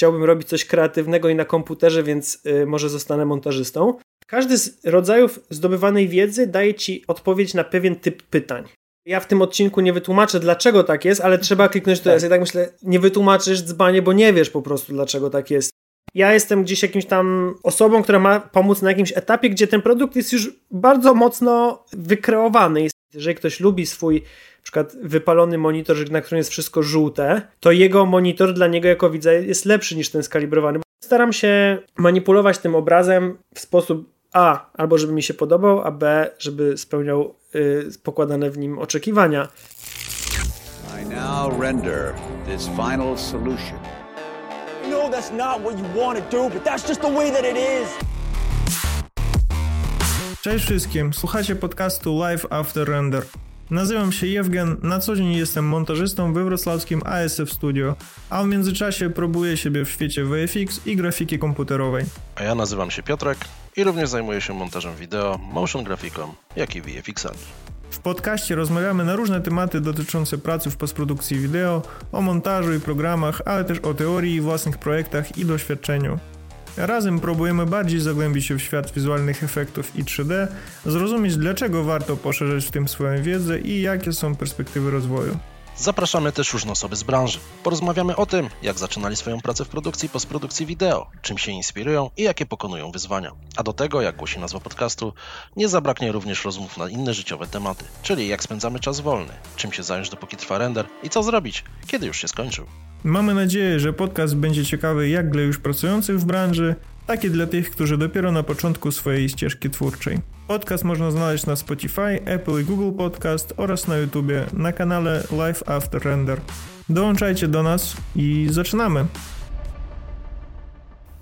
chciałbym robić coś kreatywnego i na komputerze, więc y, może zostanę montażystą. Każdy z rodzajów zdobywanej wiedzy daje ci odpowiedź na pewien typ pytań. Ja w tym odcinku nie wytłumaczę, dlaczego tak jest, ale trzeba kliknąć to jest. Ja tak myślę, nie wytłumaczysz dzbanie, bo nie wiesz po prostu, dlaczego tak jest. Ja jestem gdzieś jakimś tam osobą, która ma pomóc na jakimś etapie, gdzie ten produkt jest już bardzo mocno wykreowany. Jeżeli ktoś lubi swój na przykład wypalony monitor, na którym jest wszystko żółte, to jego monitor dla niego jako widza jest lepszy niż ten skalibrowany. Staram się manipulować tym obrazem w sposób A, albo żeby mi się podobał, a B, żeby spełniał y, pokładane w nim oczekiwania. I now render this final solution. know that's not what you want to do, but that's just the way that it is. Cześć wszystkim, słuchacie podcastu Live After Render. Nazywam się Jewgen, na co dzień jestem montażystą we wrocławskim ASF Studio, a w międzyczasie próbuję siebie w świecie VFX i grafiki komputerowej. A ja nazywam się Piotrek i również zajmuję się montażem wideo, motion grafiką, jak i VFX-ami. W podcaście rozmawiamy na różne tematy dotyczące pracy w postprodukcji wideo, o montażu i programach, ale też o teorii, własnych projektach i doświadczeniu. Razem próbujemy bardziej zagłębić się w świat wizualnych efektów i 3D, zrozumieć dlaczego warto poszerzać w tym swoją wiedzę i jakie są perspektywy rozwoju. Zapraszamy też różne osoby z branży. Porozmawiamy o tym, jak zaczynali swoją pracę w produkcji i postprodukcji wideo, czym się inspirują i jakie pokonują wyzwania. A do tego, jak głosi nazwa podcastu, nie zabraknie również rozmów na inne życiowe tematy, czyli jak spędzamy czas wolny, czym się zająć dopóki trwa render i co zrobić, kiedy już się skończył. Mamy nadzieję, że podcast będzie ciekawy jak dla już pracujących w branży, tak i dla tych, którzy dopiero na początku swojej ścieżki twórczej. Podcast można znaleźć na Spotify, Apple i Google Podcast oraz na YouTubie na kanale Live After Render. Dołączajcie do nas i zaczynamy!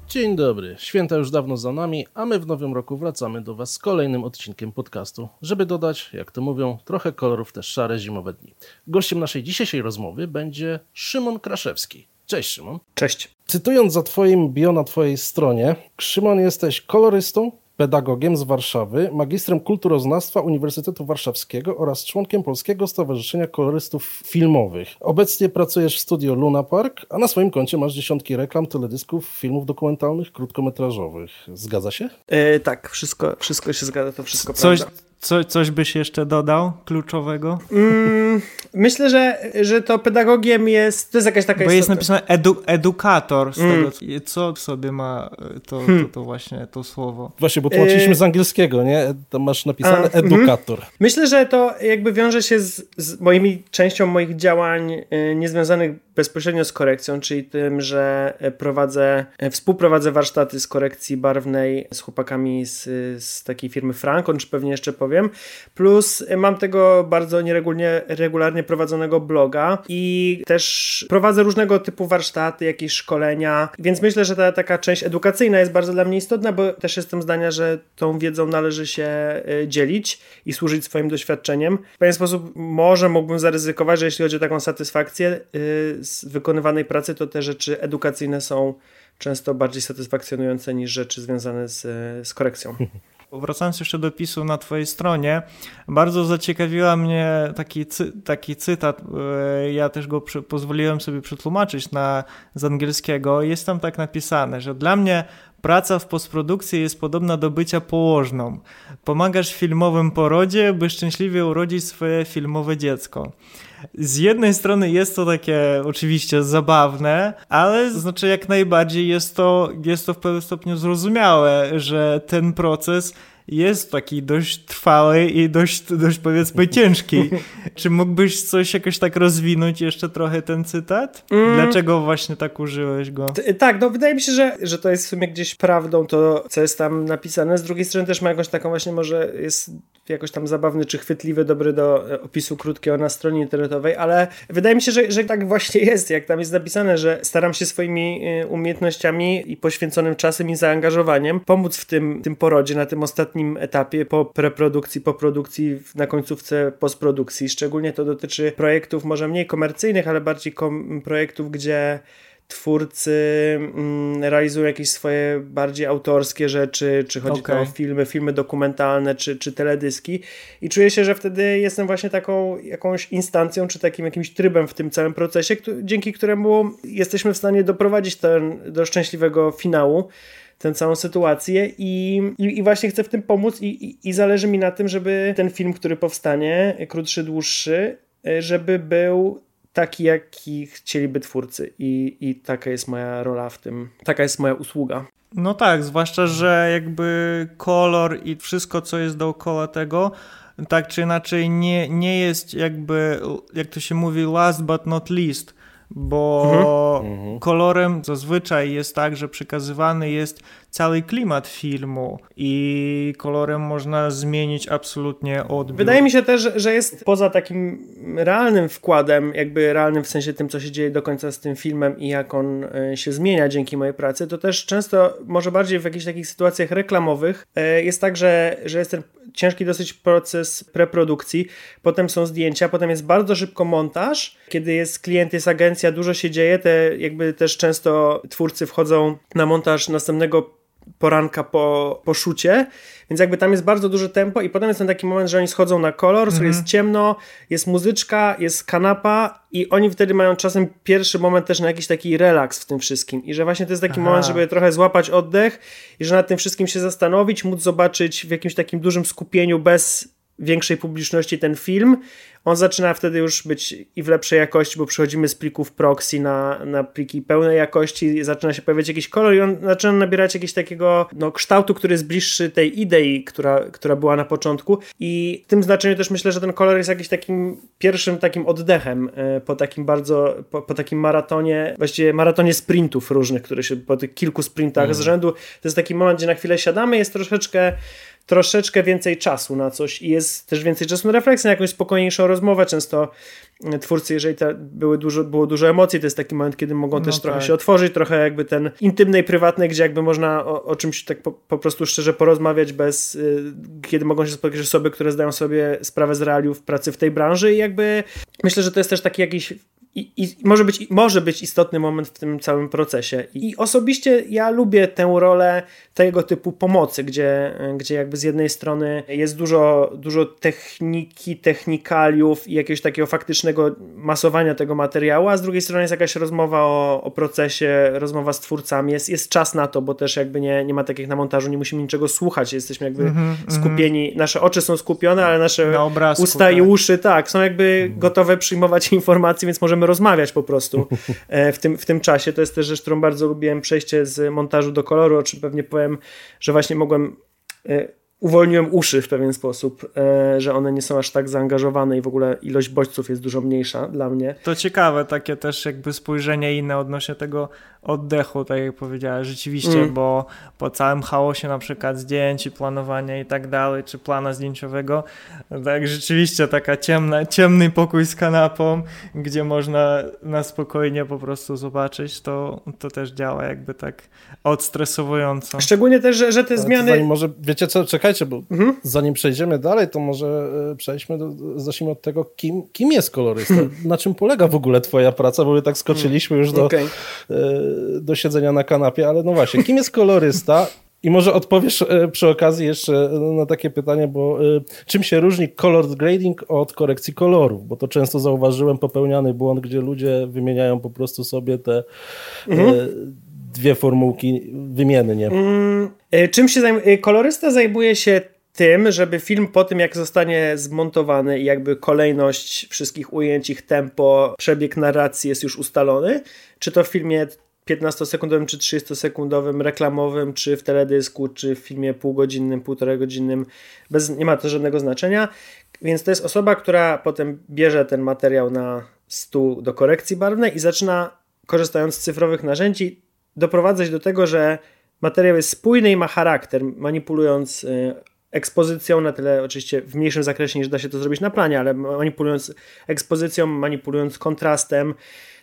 Dzień dobry, święta już dawno za nami, a my w nowym roku wracamy do Was z kolejnym odcinkiem podcastu, żeby dodać, jak to mówią, trochę kolorów te szare zimowe dni. Gościem naszej dzisiejszej rozmowy będzie Szymon Kraszewski. Cześć Szymon. Cześć. Cytując za Twoim bio na Twojej stronie, Szymon jesteś kolorystą, pedagogiem z Warszawy, magistrem kulturoznawstwa Uniwersytetu Warszawskiego oraz członkiem Polskiego Stowarzyszenia Kolorystów Filmowych. Obecnie pracujesz w studio Luna Park, a na swoim koncie masz dziesiątki reklam, teledysków, filmów dokumentalnych, krótkometrażowych. Zgadza się? E, tak, wszystko, wszystko się zgadza, to wszystko Coś, prawda. Co, coś byś jeszcze dodał kluczowego? Mm, myślę, że, że to pedagogiem jest. To jest jakaś taka. Bo istota. jest napisane edu, edukator z mm. tego, co w sobie ma to, hmm. to, to, właśnie to słowo. Właśnie, bo tłumaczyliśmy z angielskiego, nie? Tam masz napisane A, mhm. edukator. Mm. Myślę, że to jakby wiąże się z, z moimi częścią moich działań y, niezwiązanych bezpośrednio z korekcją, czyli tym, że prowadzę, współprowadzę warsztaty z korekcji barwnej z chłopakami z, z takiej firmy Frankon, czy pewnie jeszcze powiem. Plus mam tego bardzo nieregularnie regularnie prowadzonego bloga i też prowadzę różnego typu warsztaty, jakieś szkolenia, więc myślę, że ta taka część edukacyjna jest bardzo dla mnie istotna, bo też jestem zdania, że tą wiedzą należy się e, dzielić i służyć swoim doświadczeniem. W pewien sposób może mógłbym zaryzykować, że jeśli chodzi o taką satysfakcję z wykonywanej pracy, to te rzeczy edukacyjne są często bardziej satysfakcjonujące niż rzeczy związane z, z korekcją. Wracając jeszcze do pisu na Twojej stronie, bardzo zaciekawiła mnie taki, cy, taki cytat. E, ja też go przy, pozwoliłem sobie przetłumaczyć na, z angielskiego. Jest tam tak napisane, że dla mnie praca w postprodukcji jest podobna do bycia położną. Pomagasz filmowym porodzie, by szczęśliwie urodzić swoje filmowe dziecko z jednej strony jest to takie oczywiście zabawne, ale znaczy jak najbardziej jest to, jest to w pewnym stopniu zrozumiałe, że ten proces jest taki dość trwały i dość, dość powiedzmy ciężki. Czy mógłbyś coś jakoś tak rozwinąć jeszcze trochę ten cytat? Mm. Dlaczego właśnie tak użyłeś go? T tak, no wydaje mi się, że, że to jest w sumie gdzieś prawdą to, co jest tam napisane. Z drugiej strony też ma jakąś taką właśnie może jest jakoś tam zabawny czy chwytliwy, dobry do e, opisu krótkiego na stronie internetowej, ale wydaje mi się, że, że tak właśnie jest, jak tam jest napisane, że staram się swoimi e, umiejętnościami i poświęconym czasem i zaangażowaniem pomóc w tym, tym porodzie, na tym ostatnim etapie po preprodukcji, po produkcji, na końcówce postprodukcji. Szczególnie to dotyczy projektów może mniej komercyjnych, ale bardziej kom projektów, gdzie twórcy mm, realizują jakieś swoje bardziej autorskie rzeczy, czy chodzi okay. o filmy, filmy dokumentalne, czy, czy teledyski i czuję się, że wtedy jestem właśnie taką jakąś instancją, czy takim jakimś trybem w tym całym procesie, dzięki któremu jesteśmy w stanie doprowadzić ten, do szczęśliwego finału tę całą sytuację i, i, i, właśnie chcę w tym pomóc i, i, i zależy mi na tym, żeby ten film, który powstanie, krótszy, dłuższy, żeby był taki, jaki chcieliby twórcy. I, i taka jest moja rola w tym, taka jest moja usługa. No tak, zwłaszcza, że jakby kolor i wszystko, co jest dookoła tego, tak czy inaczej nie, nie jest jakby, jak to się mówi, last but not least bo mhm. mhm. kolorem zazwyczaj jest tak, że przekazywany jest cały klimat filmu i kolorem można zmienić absolutnie odbiór. Wydaje mi się też, że jest poza takim realnym wkładem, jakby realnym w sensie tym, co się dzieje do końca z tym filmem i jak on e, się zmienia dzięki mojej pracy, to też często, może bardziej w jakichś takich sytuacjach reklamowych, e, jest tak, że, że jest ten ciężki dosyć proces preprodukcji, potem są zdjęcia, potem jest bardzo szybko montaż, kiedy jest klient, jest agencja, dużo się dzieje, te jakby też często twórcy wchodzą na montaż następnego poranka po, po szucie, więc jakby tam jest bardzo duże tempo i potem jest ten taki moment, że oni schodzą na kolor, -hmm. jest ciemno, jest muzyczka, jest kanapa i oni wtedy mają czasem pierwszy moment też na jakiś taki relaks w tym wszystkim i że właśnie to jest taki Aha. moment, żeby trochę złapać oddech i że nad tym wszystkim się zastanowić, móc zobaczyć w jakimś takim dużym skupieniu bez większej publiczności ten film, on zaczyna wtedy już być i w lepszej jakości, bo przechodzimy z plików proxy na, na pliki pełnej jakości, zaczyna się pojawiać jakiś kolor i on zaczyna nabierać jakiegoś takiego no, kształtu, który jest bliższy tej idei, która, która była na początku. I w tym znaczeniu też myślę, że ten kolor jest jakimś takim pierwszym takim oddechem e, po takim bardzo, po, po takim maratonie, właściwie maratonie sprintów różnych, które się po tych kilku sprintach mm. z rzędu, to jest taki moment, gdzie na chwilę siadamy, jest troszeczkę troszeczkę więcej czasu na coś i jest też więcej czasu na refleksję, na jakąś spokojniejszą rozmowę. Często e, twórcy, jeżeli były dużo, było dużo emocji, to jest taki moment, kiedy mogą no też tak. trochę się otworzyć, trochę jakby ten intymnej, prywatnej, gdzie jakby można o, o czymś tak po, po, prostu szczerze porozmawiać bez, y, kiedy mogą się spotkać osoby, które zdają sobie sprawę z realiów pracy w tej branży i jakby myślę, że to jest też taki jakiś i, I, może, być, może być istotny moment w tym całym procesie. I osobiście ja lubię tę rolę tego typu pomocy, gdzie, gdzie jakby z jednej strony jest dużo, dużo techniki, technikaliów i jakiegoś takiego faktycznego masowania tego materiału, a z drugiej strony jest jakaś rozmowa o, o procesie, rozmowa z twórcami, jest, jest czas na to, bo też jakby nie, nie ma takich na montażu, nie musimy niczego słuchać, jesteśmy jakby mm -hmm, skupieni, nasze oczy są skupione, ale nasze obrazku, usta tak. i uszy tak, są jakby gotowe przyjmować informacje, więc możemy rozmawiać po prostu e, w tym, w tym czasie. To jest też rzecz, którą bardzo lubiłem, przejście z montażu do koloru, o czym pewnie powiem, że właśnie mogłem e, uwolniłem uszy w pewien sposób, e, że one nie są aż tak zaangażowane i w ogóle ilość bodźców jest dużo mniejsza dla mnie. To ciekawe, takie też jakby spojrzenie inne odnośnie tego oddechu, tak jak powiedziałeś, rzeczywiście, mm. bo po całym chaosie na przykład zdjęć i planowania i tak dalej, czy plana zdjęciowego, tak rzeczywiście taka ciemna, ciemny pokój z kanapą, gdzie można na spokojnie po prostu zobaczyć, to, to też działa jakby tak odstresowująco. Szczególnie też, że, że te zmiany... Może, wiecie co, czekajcie, bo mhm. zanim przejdziemy dalej, to może e, przejdźmy, do, zacznijmy od tego, kim, kim jest kolorysta, na czym polega w ogóle twoja praca, bo my tak skoczyliśmy już do... Okay do siedzenia na kanapie, ale no właśnie, kim jest kolorysta? I może odpowiesz e, przy okazji jeszcze na takie pytanie, bo e, czym się różni color grading od korekcji kolorów? Bo to często zauważyłem popełniany błąd, gdzie ludzie wymieniają po prostu sobie te e, mhm. Dwie formułki wymiennie. Mm, czym się zajmuje? Kolorysta zajmuje się tym, żeby film po tym, jak zostanie zmontowany i jakby kolejność wszystkich ujęć, ich tempo, przebieg narracji jest już ustalony, czy to w filmie 15-sekundowym czy 30-sekundowym, reklamowym, czy w teledysku, czy w filmie półgodzinnym, półtorej godzinnym, bez, nie ma to żadnego znaczenia. Więc to jest osoba, która potem bierze ten materiał na stół do korekcji barwnej i zaczyna, korzystając z cyfrowych narzędzi, doprowadzać do tego, że materiał jest spójny i ma charakter, manipulując y, ekspozycją, na tyle oczywiście w mniejszym zakresie niż da się to zrobić na planie, ale manipulując ekspozycją, manipulując kontrastem,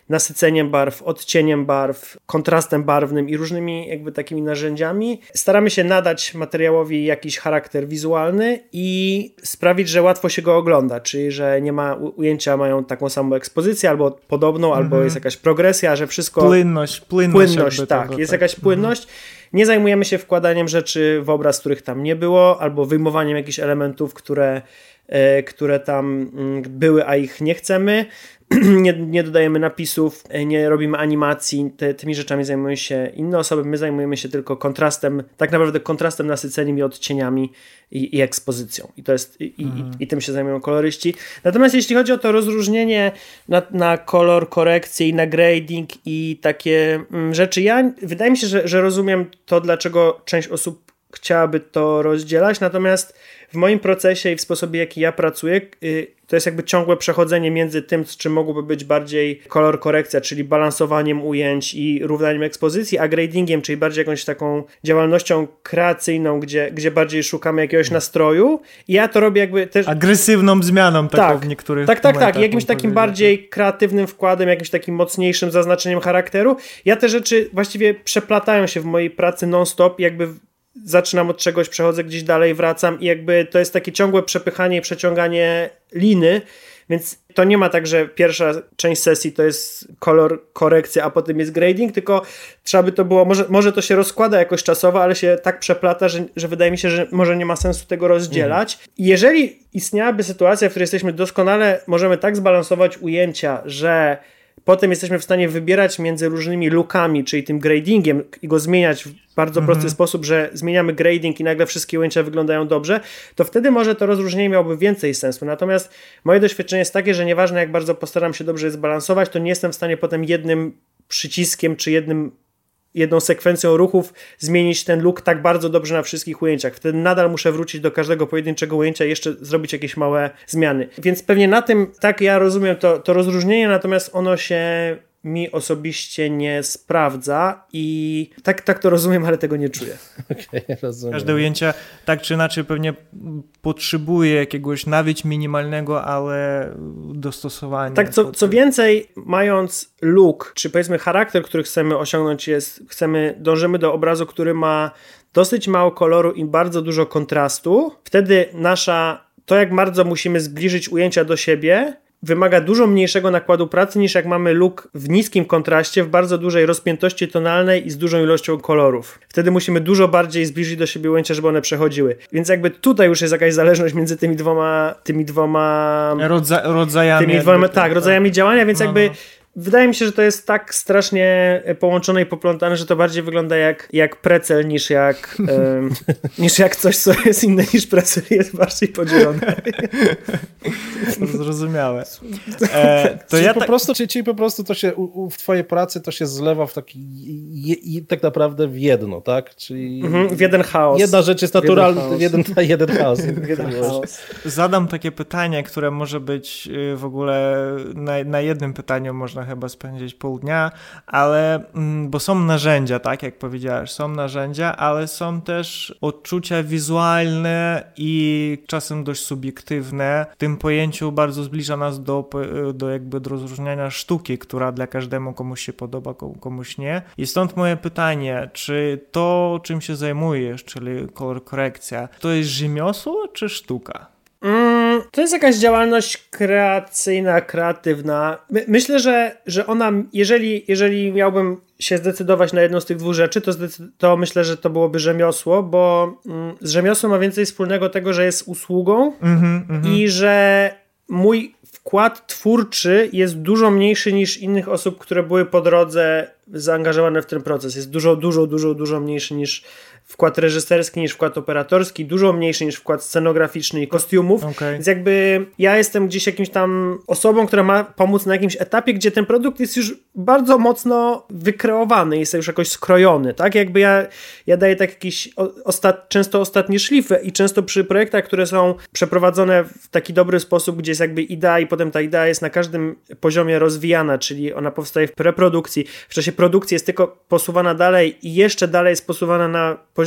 nasyceniem barw, odcieniem barw, kontrastem barwnym i różnymi jakby takimi narzędziami. Staramy się nadać materiałowi jakiś charakter wizualny i sprawić, że łatwo się go ogląda, czyli że nie ma ujęcia mają taką samą ekspozycję albo podobną, albo mhm. jest jakaś progresja, że wszystko... Płynność, płynność. Płynność, tak. Tego, jest tak. jakaś mhm. płynność. Nie zajmujemy się wkładaniem rzeczy w obraz, których tam nie było, albo wyjmowaniem jakichś elementów, które E, które tam mm, były, a ich nie chcemy. nie, nie, dodajemy napisów, e, nie robimy animacji, Te, tymi rzeczami zajmują się inne osoby, my zajmujemy się tylko kontrastem, tak naprawdę kontrastem, nasyceniem i odcieniami i, i ekspozycją. I to jest, i, mhm. i, i, tym się zajmują koloryści. Natomiast jeśli chodzi o to rozróżnienie na, na kolor, korekcję i na grading i takie mm, rzeczy, ja wydaje mi się, że, że rozumiem to, dlaczego część osób chciałaby to rozdzielać, natomiast w moim procesie i w sposobie, jaki ja pracuję, y, to jest jakby ciągłe przechodzenie między tym, czym mogłoby być bardziej kolor korekcja, czyli balansowaniem ujęć i równaniem ekspozycji, a gradingiem, czyli bardziej jakąś taką działalnością kreacyjną, gdzie, gdzie bardziej szukamy jakiegoś nastroju. I ja to robię jakby też. Agresywną zmianą taką tak, w niektórych. Tak, tak, tak. Jakimś takim bardziej kreatywnym wkładem, jakimś takim mocniejszym zaznaczeniem charakteru. Ja te rzeczy właściwie przeplatają się w mojej pracy non-stop, jakby zaczynam od czegoś, przechodzę gdzieś dalej, wracam i jakby to jest takie ciągłe przepychanie i przeciąganie liny, więc to nie ma tak, że pierwsza część sesji to jest kolor, korekcja, a potem jest grading, tylko trzeba by to było, może, może to się rozkłada jakoś czasowo, ale się tak przeplata, że, że wydaje mi się, że może nie ma sensu tego rozdzielać. Mhm. Jeżeli istniałaby sytuacja, w której jesteśmy doskonale, możemy tak zbalansować ujęcia, że Potem jesteśmy w stanie wybierać między różnymi lookami, czyli tym gradingiem i go zmieniać bardzo prosty mhm. sposób, że zmieniamy grading i nagle wszystkie ujęcia wyglądają dobrze, to wtedy może to rozróżnienie miałoby więcej sensu. Natomiast moje doświadczenie jest takie, że nieważne jak bardzo postaram się dobrze je zbalansować, to nie jestem w stanie potem jednym przyciskiem czy jednym jedną sekwencją ruchów zmienić ten look tak bardzo dobrze na wszystkich ujęciach. Wtedy nadal muszę wrócić do każdego pojedynczego ujęcia i jeszcze zrobić jakieś małe zmiany. Więc pewnie na tym, tak ja rozumiem to, to rozróżnienie, natomiast ono się mi osobiście nie sprawdza i tak, tak to rozumiem, ale tego nie czuję. Okay, rozumiem. Każde ujęcie tak czy inaczej pewnie potrzebuje jakiegoś nawet minimalnego, ale dostosowania. Tak, co, co więcej, mając look, czy powiedzmy charakter, który chcemy osiągnąć jest, chcemy, dążymy do obrazu, który ma dosyć mało koloru i bardzo dużo kontrastu, wtedy nasza, to jak bardzo musimy zbliżyć ujęcia do siebie, wymaga dużo mniejszego nakładu pracy niż jak mamy look w niskim kontraście, w bardzo dużej rozpiętości tonalnej i z dużą ilością kolorów. Wtedy musimy dużo bardziej zbliżyć do siebie ujęcia, żeby one przechodziły. Więc jakby tutaj już jest jakaś zależność między tymi dwoma tymi dwoma Rodza rodzajami. Tymi dwoma, tak, rodzajami działania, więc no, jakby no wydaje mi się, że to jest tak strasznie połączone i poplątane, że to bardziej wygląda jak, jak precel niż jak, um, niż jak coś, co jest inne niż precel jest bardziej podzielone. Zrozumiałe. E, to czyli, ja po tak... prostu, czyli, czyli, po prostu to się u, w twojej pracy to się zlewa w taki je, je, tak naprawdę w jedno, tak? Czyli mhm, w jeden chaos. Jedna rzecz jest naturalna, jeden, jeden chaos. jeden chaos. Zadam takie pytanie, które może być y, w ogóle na, na jednym pytaniu można chyba spędzić pół dnia, ale mm, bo są narzędzia, tak jak powiedziałeś, są narzędzia, ale są też odczucia wizualne i czasem dość subiektywne. W tym pojęciu bardzo zbliża nas do, do jakby do rozróżniania sztuki, która dla każdemu komuś się podoba, komuś nie. I stąd moje pytanie, czy to, czym się zajmujesz, czyli kolor korekcja, to jest rzemiosło czy sztuka? Mm, to jest jakaś działalność kreacyjna, kreatywna. My, myślę, że, że ona, jeżeli, jeżeli miałbym się zdecydować na jedną z tych dwóch rzeczy, to, to myślę, że to byłoby rzemiosło, bo mm, z rzemiosłem ma więcej wspólnego tego, że jest usługą mm -hmm, i że mój wkład twórczy jest dużo mniejszy niż innych osób, które były po drodze zaangażowane w ten proces. Jest dużo, dużo, dużo, dużo mniejszy niż wkład reżyserski niż wkład operatorski, dużo mniejszy niż wkład scenograficzny i kostiumów. Okay. Więc jakby ja jestem gdzieś jakimś tam osobą, która ma pomóc na jakimś etapie, gdzie ten produkt jest już bardzo mocno wykreowany, jest już jakoś skrojony, tak? Jakby ja, ja daję tak jakiś ostat, często ostatnie szlify i często przy projektach, które są przeprowadzone w taki dobry sposób, gdzie jest jakby idea i potem ta idea jest na każdym poziomie rozwijana, czyli ona powstaje w preprodukcji, w czasie produkcji jest tylko posuwana dalej i jeszcze dalej jest posuwana na poziomie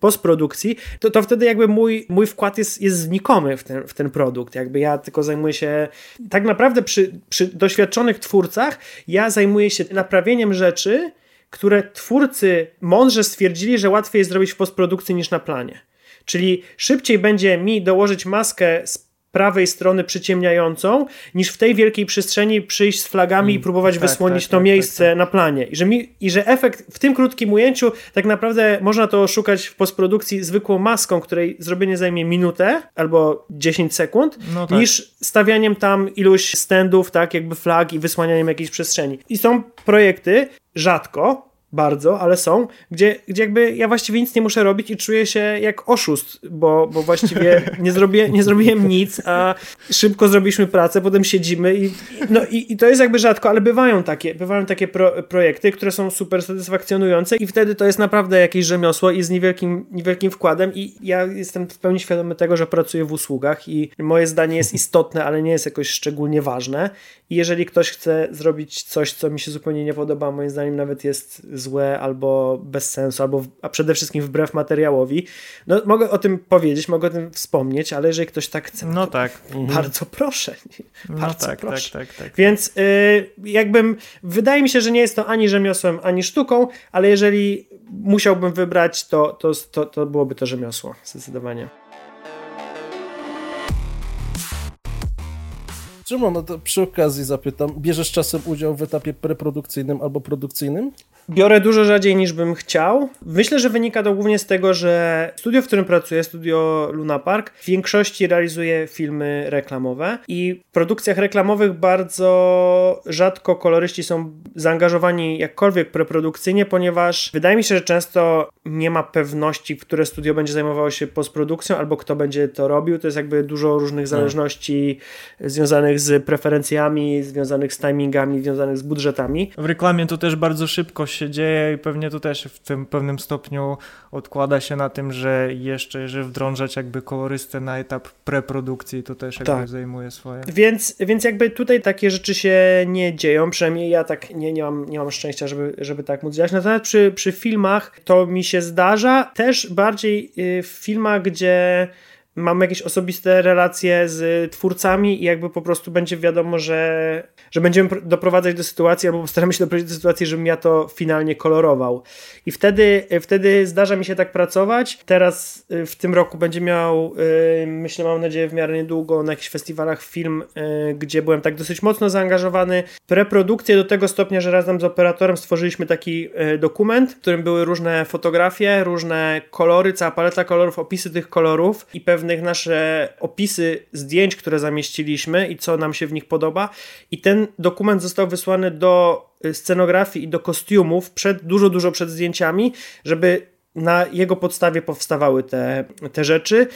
postprodukcji, to, to wtedy jakby mój, mój wkład jest, jest znikomy w ten, w ten produkt. Jakby ja tylko zajmuję się, tak naprawdę przy, przy doświadczonych twórcach, ja zajmuję się naprawieniem rzeczy, które twórcy mądrze stwierdzili, że łatwiej jest zrobić w postprodukcji niż na planie. Czyli szybciej będzie mi dołożyć maskę z prawej strony przyciemniającą, niż w tej wielkiej przestrzeni przyjść z flagami mm, i próbować tak, wysłonić tak, to tak, miejsce tak, tak. na planie. I że, mi, I że efekt w tym krótkim ujęciu tak naprawdę można to oszukać w postprodukcji zwykłą maską, której zrobienie zajmie minutę albo 10 sekund, no tak. niż stawianiem tam iluś standów, tak jakby flag i wysłanianiem jakiejś przestrzeni. I są projekty, rzadko, bardzo, ale są, gdzie, gdzie jakby ja właściwie nic nie muszę robić i czuję się jak oszust, bo, bo właściwie nie, zrobię, nie zrobiłem nic, a szybko zrobiliśmy pracę, potem siedzimy i, no i, i to jest jakby rzadko, ale bywają takie, bywają takie pro, projekty, które są super satysfakcjonujące i wtedy to jest naprawdę jakieś rzemiosło i z niewielkim, niewielkim wkładem i ja jestem w pełni świadomy tego, że pracuję w usługach i moje zdanie jest istotne, ale nie jest jakoś szczególnie ważne. I jeżeli ktoś chce zrobić coś, co mi się zupełnie nie podoba, moim zdaniem nawet jest złe albo bez sensu, albo a przede wszystkim wbrew materiałowi. No, mogę o tym powiedzieć, mogę o tym wspomnieć, ale jeżeli ktoś tak chce, no tak. bardzo proszę. No bardzo tak, proszę. Tak, tak, tak. Więc y, jakbym, wydaje mi się, że nie jest to ani rzemiosłem, ani sztuką, ale jeżeli musiałbym wybrać, to, to, to, to byłoby to rzemiosło, zdecydowanie. Szymon, no to przy okazji zapytam, bierzesz czasem udział w etapie preprodukcyjnym albo produkcyjnym? Biorę dużo rzadziej niż bym chciał. Myślę, że wynika to głównie z tego, że studio, w którym pracuję, studio Luna Park, w większości realizuje filmy reklamowe i w produkcjach reklamowych bardzo rzadko koloryści są zaangażowani jakkolwiek preprodukcyjnie, ponieważ wydaje mi się, że często nie ma pewności, które studio będzie zajmowało się postprodukcją albo kto będzie to robił. To jest jakby dużo różnych tak. zależności związanych z preferencjami, związanych z timingami, związanych z budżetami. W reklamie to też bardzo szybko się dzieje i pewnie to też w tym pewnym stopniu odkłada się na tym, że jeszcze, jeżeli wdrążać jakby kolorystę na etap preprodukcji, to też jakby tak. zajmuje swoje. Więc, więc jakby tutaj takie rzeczy się nie dzieją, przynajmniej ja tak nie, nie, mam, nie mam szczęścia, żeby, żeby tak móc działać. Natomiast przy, przy filmach to mi się zdarza, też bardziej y, w filmach, gdzie mamy jakieś osobiste relacje z twórcami i jakby po prostu będzie wiadomo, że, że będziemy doprowadzać do sytuacji albo postaramy się doprowadzić do sytuacji, żebym ja to finalnie kolorował. I wtedy, wtedy zdarza mi się tak pracować. Teraz y, w tym roku będzie miał, y, myślę, mam nadzieję, w miarę niedługo na jakichś festiwalach film, y, gdzie byłem tak dosyć mocno zaangażowany. Preprodukcję do tego stopnia, że razem z operatorem stworzyliśmy taki dokument, w którym były różne fotografie, różne kolory, cała paleta kolorów, opisy tych kolorów i pewne pewnych nasze opisy zdjęć, które zamieściliśmy i co nam się w nich podoba. I ten dokument został wysłany do y, scenografii i do kostiumów przed, dużo, dużo przed zdjęciami, żeby na jego podstawie powstawały te, te rzeczy.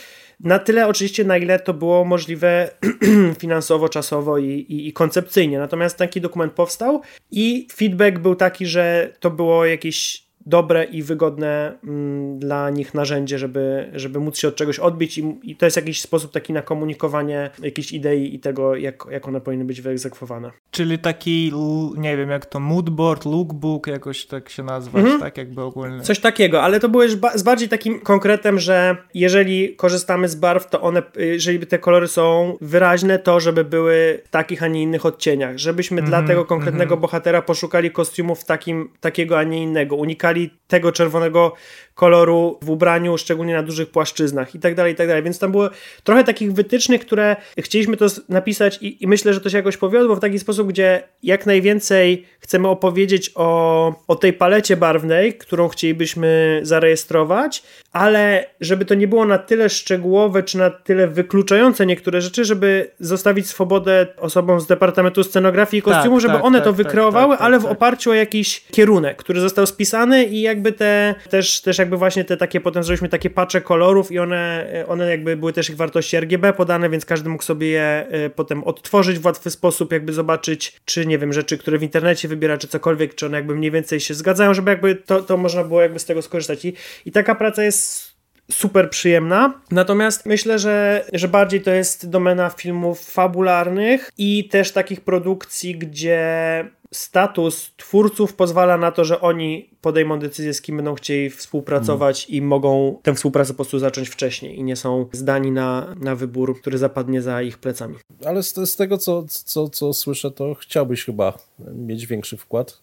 Na tyle oczywiście, na ile to było możliwe finansowo, czasowo i, i, i, koncepcyjnie. Natomiast taki dokument powstał i feedback był taki, że to było jakieś dobre i wygodne mm, dla nich narzędzie, żeby, żeby móc się od czegoś odbić i, i, to jest jakiś sposób taki na komunikowanie jakiejś idei i tego, jak, jak one powinny być wyegzekwowane. Czyli taki, nie wiem, jak to moodboard, lookbook, jakoś tak się nazwać, mhm. tak jakby ogólnie. Coś takiego, ale to było już z bardziej takim konkretem, że jeżeli korzystamy z barw, to one, jeżeli te kolory są wyraźne, to żeby były w takich, a nie innych odcieniach, żebyśmy mhm. dla tego konkretnego mhm. bohatera poszukali kostiumów takim, takiego, a nie innego, unikali tego czerwonego koloru w ubraniu, szczególnie na dużych płaszczyznach i tak dalej, i tak dalej. Więc tam było trochę takich wytycznych, które chcieliśmy to napisać i, i, myślę, że to się jakoś powiodło w taki sposób, gdzie jak najwięcej chcemy opowiedzieć o, o tej palecie barwnej, którą chcielibyśmy zarejestrować, ale żeby to nie było na tyle szczegółowe, czy na tyle wykluczające niektóre rzeczy, żeby zostawić swobodę osobom z Departamentu Scenografii i Kostiumu, tak, żeby tak, one tak, to tak, wykreowały, tak, ale w tak. oparciu o jakiś kierunek, który został spisany i jakby te też, też jakby właśnie te takie, potem zrobiliśmy takie pacze kolorów i one, one jakby były też ich wartości RGB podane, więc każdy mógł sobie je e, potem odtworzyć w łatwy sposób, jakby zobaczyć, czy nie wiem, rzeczy, które w internecie wybiera, czy cokolwiek, czy one jakby mniej więcej się zgadzają, żeby jakby to, to można było jakby z tego skorzystać. I, i taka praca jest super przyjemna. Natomiast myślę, że, że bardziej to jest domena filmów fabularnych i też takich produkcji, gdzie status twórców pozwala na to, że oni podejmą decyzję, z kim będą chcieli współpracować i mogą tę współpracę po prostu zacząć wcześniej i nie są zdani na, na wybór, który zapadnie za ich plecami. Ale z, z tego, co, co, co słyszę, to chciałbyś chyba mieć większy wkład.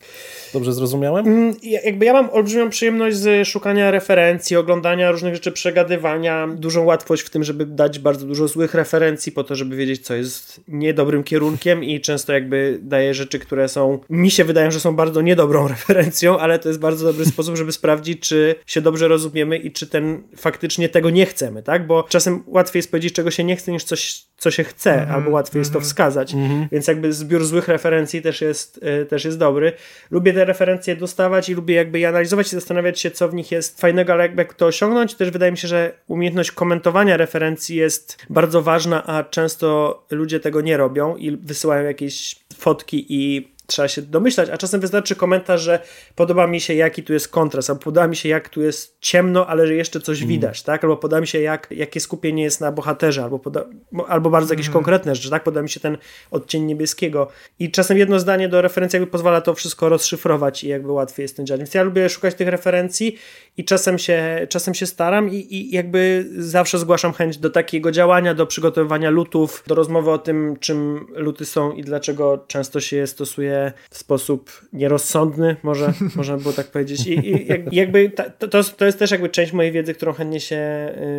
Dobrze zrozumiałem? Mm, jakby ja mam olbrzymią przyjemność z szukania referencji, oglądania różnych rzeczy, przegadywania, dużą łatwość w tym, żeby dać bardzo dużo złych referencji po to, żeby wiedzieć, co jest niedobrym kierunkiem i często jakby daję rzeczy, które są, mi się wydają, że są bardzo niedobrą referencją, ale to jest bardzo dobry sposób, żeby sprawdzić, czy się dobrze rozumiemy i czy ten faktycznie tego nie chcemy, tak? Bo czasem łatwiej jest powiedzieć, czego się nie chce, niż coś, co się chce, mm -hmm, albo łatwiej mm -hmm. jest to mhm. wskazać. Mm -hmm. Więc jakby zbiór złych referencji też jest, y, też jest dobry. Lubię te referencje dostawać i lubię jakby je analizować i zastanawiać się, co w nich jest fajnego, ale jakby jak to osiągnąć, też wydaje mi się, że umiejętność komentowania referencji jest bardzo ważna, a często ludzie tego nie robią i wysyłają jakieś fotki i trzeba się domyślać, a czasem wystarczy komentarz, że podoba mi się jaki tu jest kontrast, albo podoba mi się jak tu jest ciemno, ale że jeszcze coś mm. widać, tak? Albo podoba mi się jak, jakie skupienie jest na bohaterze, albo, poda, albo bardzo jakieś mm. konkretne rzeczy, tak? Podoba mi się ten odcień niebieskiego i czasem jedno zdanie do referencji jakby pozwala to wszystko rozszyfrować i jakby łatwiej jest ten działać. Więc ja lubię szukać tych referencji i czasem się, czasem się staram i, i jakby zawsze zgłaszam chęć do takiego działania, do przygotowywania lutów, do rozmowy o tym, czym luty są i dlaczego często się je stosuje w sposób nierozsądny, może można było tak powiedzieć. I, i jakby to, to, to, jest też jakby część mojej wiedzy, którą chętnie się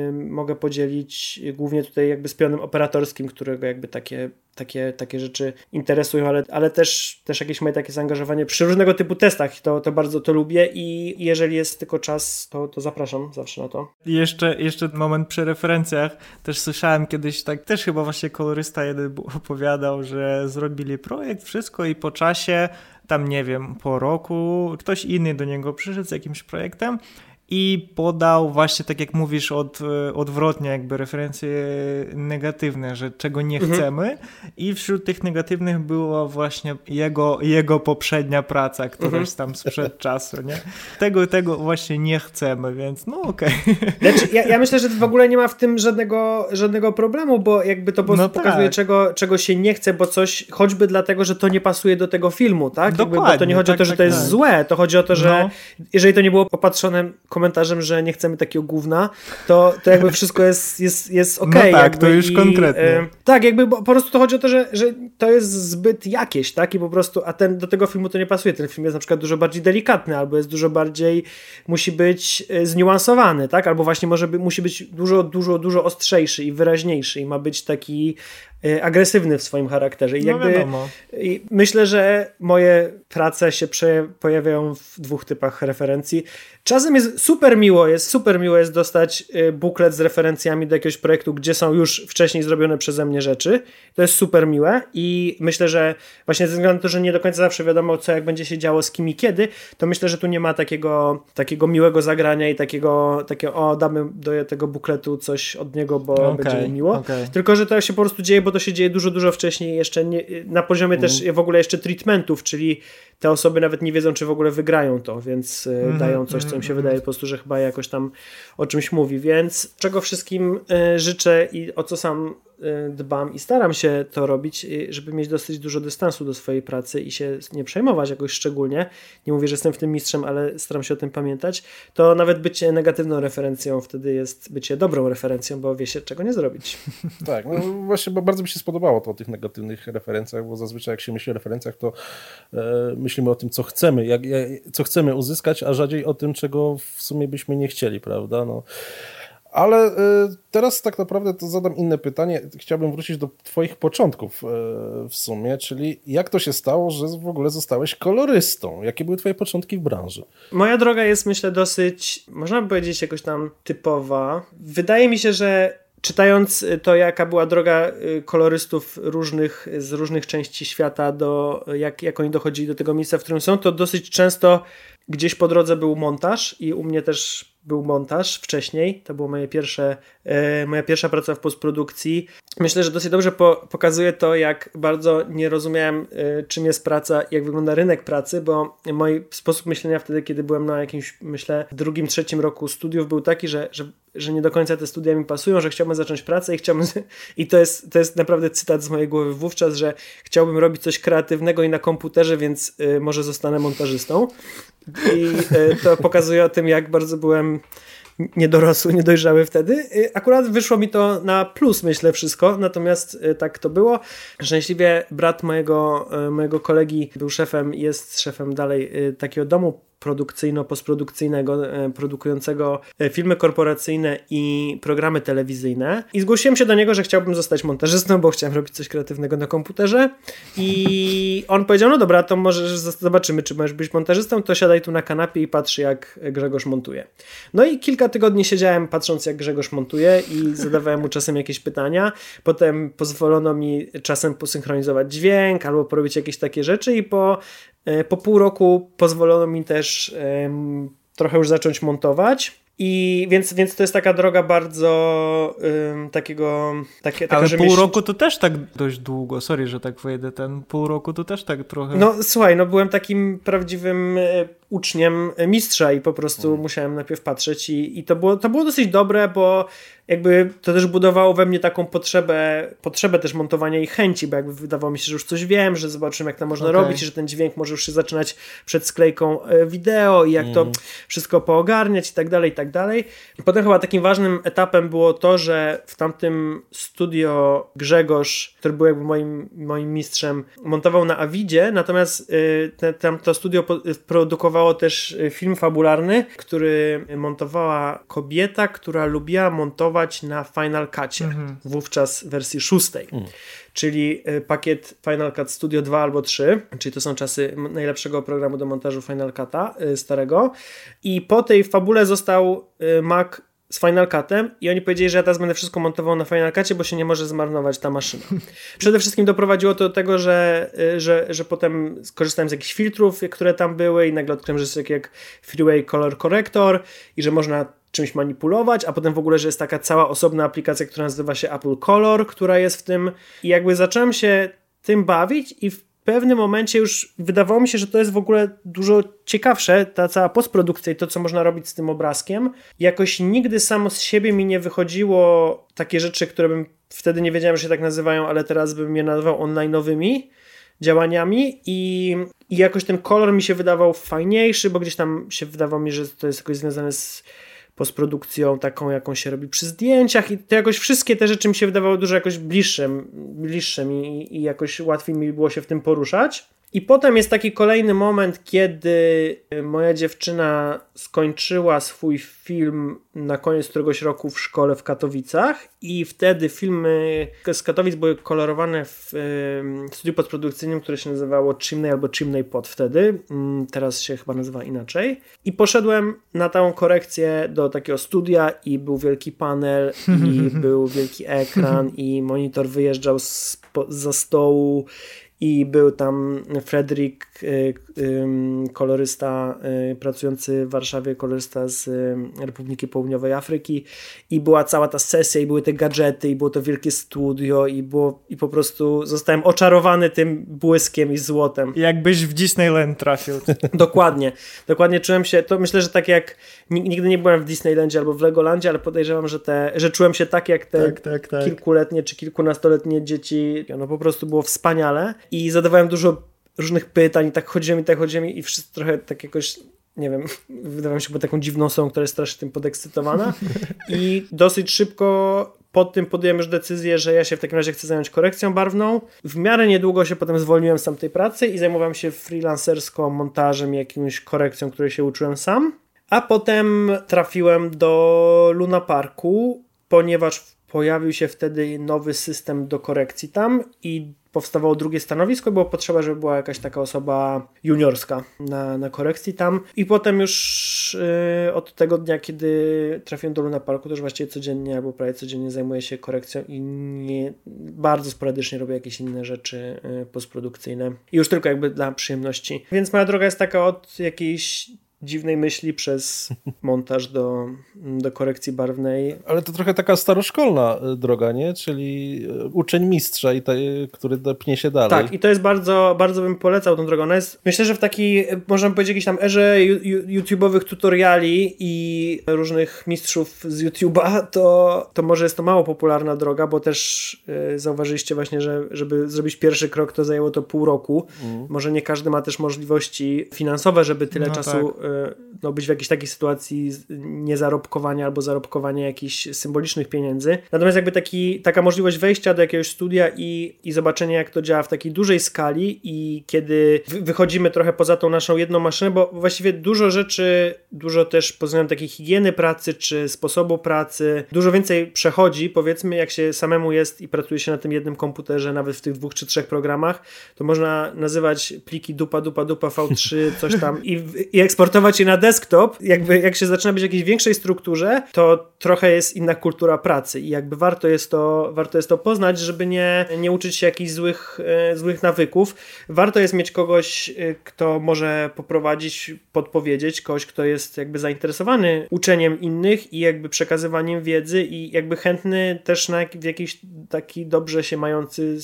y, mogę podzielić, głównie tutaj jakby z pionem operatorskim, którego jakby takie takie, takie rzeczy interesują, ale, ale też, też jakieś moje takie zaangażowanie przy różnego typu testach, to, to bardzo to lubię i jeżeli jest tylko czas, to, to zapraszam zawsze na to. Jeszcze, jeszcze moment przy referencjach, też słyszałem kiedyś, tak też chyba właśnie kolorysta jeden opowiadał, że zrobili projekt, wszystko i po czasie tam nie wiem, po roku ktoś inny do niego przyszedł z jakimś projektem i podał właśnie tak jak mówisz od, e, odwrotnie jakby referencje negatywne, że czego nie mhm. chcemy i wśród tych negatywnych była właśnie jego, jego poprzednia praca, któraś mhm. tam sprzed czasu, nie? Tego, tego właśnie nie chcemy, więc no okej. Okay. Znaczy, ja, ja, myślę, że w ogóle nie ma w tym żadnego, żadnego problemu, bo jakby to no pokazuje, tak. czego, czego się nie chce, bo coś, choćby dlatego, że to nie pasuje do tego filmu, tak? Jakby, bo to nie chodzi tak, o to, że tak, to jest tak. złe, to chodzi o to, że no. jeżeli to nie było popatrzone komentarzem, że nie chcemy takiego gówna, to, to jakby wszystko jest, jest, jest okej. Okay, no tak, to już i, konkretnie. E, tak, jakby po prostu to chodzi o to, że, że to jest zbyt jakieś, tak? I po prostu, a ten, do tego filmu to nie pasuje. Ten film jest na przykład dużo bardziej delikatny, albo jest dużo bardziej, musi być e, zniuansowany, tak? Albo właśnie może by, musi być dużo, dużo, dużo ostrzejszy i wyraźniejszy i ma być taki E, agresywny w swoim charakterze. I no jakby wiadomo. I myślę, że moje prace się pojawiają w dwóch typach referencji. Czasem jest super miło, jest super miło jest dostać e, buklet z referencjami do jakiegoś projektu, gdzie są już wcześniej zrobione przeze mnie rzeczy. To jest super miłe i myślę, że właśnie ze względu na to, że nie do końca zawsze wiadomo, co jak będzie się działo z kim i kiedy, to myślę, że tu nie ma takiego, takiego miłego zagrania i takiego, takiego o, damy do tego bukletu coś od niego, bo okay, będzie miło. Okay. Tylko, że to się po prostu dzieje, bo to się dzieje dużo, dużo wcześniej, jeszcze nie, na poziomie mm. też w ogóle jeszcze treatmentów, czyli te osoby nawet nie wiedzą, czy w ogóle wygrają to, więc mm, dają coś, co im się mm, wydaje po prostu, że chyba jakoś tam o czymś mówi. Więc czego wszystkim y, życzę i o co sam dbam i staram się to robić, y, żeby mieć dosyć dużo dystansu do swojej pracy i się nie przejmować jakoś szczególnie. Nie mówię, że jestem w tym mistrzem, ale staram się o tym pamiętać. To nawet bycie negatywną referencją wtedy jest bycie dobrą referencją, bo wie się czego nie zrobić. Tak, no właśnie bo bardzo mi się spodobało to o tych negatywnych referencjach, bo zazwyczaj jak się myśli o referencjach, to e, myślimy o tym, co chcemy, jak, jak, co chcemy uzyskać, a rzadziej o tym, czego w sumie byśmy nie chcieli, prawda? No. Ale y, teraz tak naprawdę to zadam inne pytanie. Chciałbym wrócić do Twoich początków y, w sumie, czyli jak to się stało, że w ogóle zostałeś kolorystą? Jakie były Twoje początki w branży? Moja droga jest, myślę, dosyć, można by powiedzieć, jakoś tam typowa. Wydaje mi się, że czytając to, jaka była droga kolorystów różnych, z różnych części świata, do, jak, jak oni dochodzili do tego miejsca, w którym są, to dosyć często gdzieś po drodze był montaż i u mnie też był montaż wcześniej. To była moje pierwsze, e, moja pierwsza praca w postprodukcji. Myślę, że dosyć dobrze po, pokazuje to, jak bardzo nie rozumiałem, e, czym jest praca, jak wygląda rynek pracy, bo mój sposób myślenia wtedy, kiedy byłem na jakimś, myślę, drugim, trzecim roku studiów, był taki, że, że że nie do końca te studia mi pasują, że chciałbym zacząć pracę i chciałbym, i to jest, to jest naprawdę cytat z mojej głowy wówczas, że chciałbym robić coś kreatywnego i na komputerze, więc y, może zostanę montażystą. I to pokazuje o tym, jak bardzo byłem niedorosły, niedojrzały wtedy. Y, akurat wyszło mi to na plus, myślę, wszystko, natomiast y, tak to było. Szczęśliwie brat mojego, y, mojego kolegi był szefem, jest szefem dalej takiego domu produkcyjno-postprodukcyjnego, e, produkującego e, filmy korporacyjne i programy telewizyjne. I zgłosiłem się do niego, że chciałbym zostać montażystą, bo chciałem robić coś kreatywnego na komputerze. I on powiedział: No dobra, to może zobaczymy, czy możesz być montażystą. To siadaj tu na kanapie i patrz, jak Grzegorz montuje. No i kilka tygodni siedziałem patrząc, jak Grzegorz montuje i zadawałem mu czasem jakieś pytania. Potem pozwolono mi czasem posynchronizować dźwięk albo porobić jakieś takie rzeczy, i po po pół roku pozwolono mi też trochę już zacząć montować. I więc, więc to jest taka droga bardzo ym, takiego. Takie, taka, Ale pół roku to też tak dość długo. Sorry, że tak wejdę. Ten pół roku to też tak trochę. No słuchaj, no byłem takim prawdziwym e, uczniem mistrza i po prostu mm. musiałem najpierw patrzeć i, i to, było, to było dosyć dobre, bo jakby to też budowało we mnie taką potrzebę, potrzebę też montowania i chęci, bo jakby wydawało mi się, że już coś wiem, że zobaczymy jak to można okay. robić, że ten dźwięk może już się zaczynać przed sklejką e, wideo i jak mm. to wszystko poogarniać i tak dalej, i tak dalej. Potem chyba takim ważnym etapem było to, że w tamtym studio Grzegorz, który był jakby moim, moim mistrzem, montował na Avidzie, natomiast y, te, tam to studio produkowało też y, film fabularny, który montowała kobieta, która lubiła montować na Final Cutie, mhm. wówczas wersji szóstej. Mhm. Czyli e, pakiet Final Cut Studio 2 albo 3, czyli to są czasy najlepszego programu do montażu Final Cut'a e, starego. I po tej fabule został Mac z Final Cutem i oni powiedzieli, że ja teraz będę wszystko montował na Final Cutie, bo się nie może zmarnować ta maszyna. Przede wszystkim doprowadziło to do tego, że, że, że potem skorzystałem z jakichś filtrów, które tam były i nagle odkryłem, że jest jak, jak Freeway Color Corrector i że można czymś manipulować, a potem w ogóle, że jest taka cała osobna aplikacja, która nazywa się Apple Color, która jest w tym i jakby zacząłem się tym bawić i w pewnym momencie już wydawało mi się, że to jest w ogóle dużo ciekawsze, ta cała postprodukcja i to, co można robić z tym obrazkiem. Jakoś nigdy samo z siebie mi nie wychodziło takie rzeczy, które bym wtedy nie wiedziałem, że się tak nazywają, ale teraz bym je nazwał online'owymi działaniami i, i jakoś ten kolor mi się wydawał fajniejszy, bo gdzieś tam się wydawało mi, że to jest jakoś związane z postprodukcją taką, jaką się robi przy zdjęciach i to jakoś wszystkie te rzeczy mi się wydawały dużo jakoś bliższym, bliższym i, i jakoś łatwiej mi było się w tym poruszać. I potem jest taki kolejny moment, kiedy moja dziewczyna skończyła swój film na koniec któregoś roku w szkole w Katowicach i wtedy filmy z Katowic były kolorowane w studiu podprodukcyjnym, które się nazywało Chimney albo Chimney Pod wtedy. Mm, teraz się chyba nazywa inaczej. I poszedłem na tą korekcję do takiego studia i był wielki panel i był wielki ekran i monitor wyjeżdżał z, za stołu i był tam Fredrik, y, kolorysta y, pracujący w Warszawie, kolorysta z Republiki Południowej Afryki i była cała ta sesja i były te gadżety i było to wielkie studio i było i po prostu zostałem oczarowany tym błyskiem i złotem. Jakbyś w Disneyland trafił. dokładnie, dokładnie czułem się, to myślę, że tak jak nigdy nie byłem w Disneylandzie albo w Legolandzie, ale podejrzewam, że, te, że czułem się tak jak te tak, tak, tak. kilkuletnie czy kilkunastoletnie dzieci, no po prostu było wspaniale i zadawałem dużo różnych pytań i tak chodziłem i tak chodziłem i wszyscy trochę tak jakoś nie wiem, wydawałem się taką dziwną osobą, która jest strasznie tym podekscytowana i dosyć szybko pod tym podjąłem już decyzję, że ja się w takim razie chcę zająć korekcją barwną. W miarę niedługo się potem zwolniłem z tamtej pracy i zajmowałem się freelancerską montażem i jakimś korekcją, której się uczyłem sam. A potem trafiłem do Luna Parku, ponieważ pojawił się wtedy nowy system do korekcji tam i powstawało drugie stanowisko, było potrzeba, żeby była jakaś taka osoba juniorska na, na korekcji tam i potem już yy, od tego dnia, kiedy trafiłem do Luna Parku, to już właściwie codziennie albo prawie codziennie zajmuję się korekcją i nie, bardzo sporadycznie robię jakieś inne rzeczy yy, postprodukcyjne i już tylko jakby dla przyjemności. Więc moja droga jest taka od jakiejś dziwnej myśli przez montaż do, do korekcji barwnej. Ale to trochę taka staroszkolna e, droga, nie? Czyli e, uczeń mistrza, i te, który pnie się dalej. Tak, i to jest bardzo, bardzo bym polecał tą drogę. Ona jest, myślę, że w takiej, można powiedzieć, jakiejś tam erze YouTube'owych tutoriali i różnych mistrzów z YouTube'a, to, to może jest to mało popularna droga, bo też yy, zauważyliście właśnie, że żeby zrobić pierwszy krok, to zajęło to pół roku. Mm. Może nie każdy ma też możliwości finansowe, żeby tyle no czasu tak. Y, no, być w jakiejś takiej sytuacji niezarobkowania albo zarobkowania jakichś symbolicznych pieniędzy. Natomiast jakby taki, taka możliwość wejścia do jakiegoś studia i, i zobaczenia, jak to działa w takiej dużej skali i kiedy wychodzimy trochę poza tą naszą jedną maszynę, bo właściwie dużo rzeczy, dużo też pod względem takiej higieny pracy czy sposobu pracy, dużo więcej przechodzi, powiedzmy, jak się samemu jest i pracuje się na tym jednym komputerze, nawet w tych dwóch czy trzech programach, to można nazywać pliki dupa, dupa, dupa, V3, coś tam i, i eksportować je na desktop. Jakby jak się zaczyna być w jakiejś większej strukturze, to trochę jest inna kultura pracy i jakby warto jest to, warto jest to poznać, żeby nie, nie uczyć się jakichś złych, e, złych nawyków. Warto jest mieć kogoś, e, kto może poprowadzić, podpowiedzieć, kogoś, kto jest jakby zainteresowany uczeniem innych i jakby przekazywaniem wiedzy i jakby chętny też na w jakiś taki dobrze się mający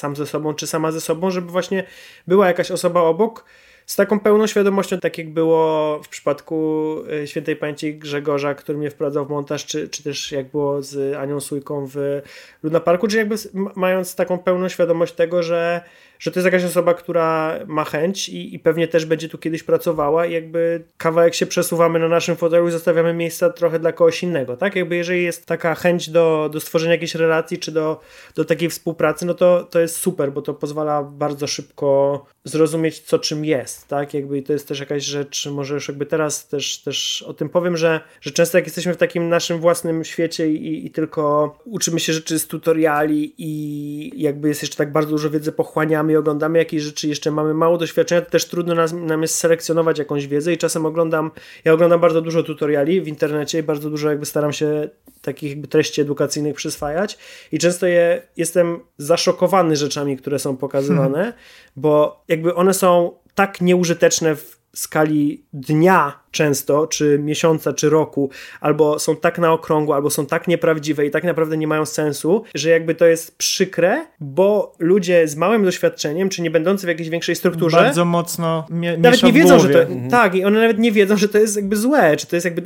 sam ze sobą, czy sama ze sobą, żeby właśnie była jakaś osoba obok, z taką pełną świadomością, tak jak było w przypadku e, świętej pamięci Grzegorza, który mnie wprowadzał w montaż, czy, czy też jak było z Anią Sójką w Luna Parku, czy jakby mając taką pełną świadomość tego, że że to jest jakaś osoba, która ma chęć i, i pewnie też będzie tu kiedyś pracowała i jakby kawałek się przesuwamy na naszym fotelu i zostawiamy miejsca trochę dla kogoś innego, tak? Jakby jeżeli jest taka chęć do, do stworzenia jakiejś relacji czy do, do takiej współpracy, no to, to jest super, bo to pozwala bardzo szybko zrozumieć, co czym jest, tak? Jakby i to jest też jakaś rzecz, może już jakby teraz też, też o tym powiem, że, że często jak jesteśmy w takim naszym własnym świecie i, i tylko uczymy się rzeczy z tutoriali i jakby jest jeszcze tak bardzo dużo wiedzy pochłaniamy i oglądamy jakieś rzeczy, jeszcze mamy mało doświadczenia, to też trudno nam, nam jest selekcjonować jakąś wiedzę i czasem oglądam, ja oglądam bardzo dużo tutoriali w internecie i bardzo dużo jakby staram się takich jakby treści edukacyjnych przyswajać i często je, jestem zaszokowany rzeczami, które są pokazywane, hmm. bo jakby one są tak nieużyteczne w skali dnia często, czy miesiąca, czy roku, albo są tak na okrągło, albo są tak nieprawdziwe i tak naprawdę nie mają sensu, że jakby to jest przykre, bo ludzie z małym doświadczeniem, czy nie będący w jakiejś większej strukturze, bardzo mocno mie nawet nie wiedzą, że to, mhm. tak, i one nawet nie wiedzą, że to jest jakby złe, czy to jest jakby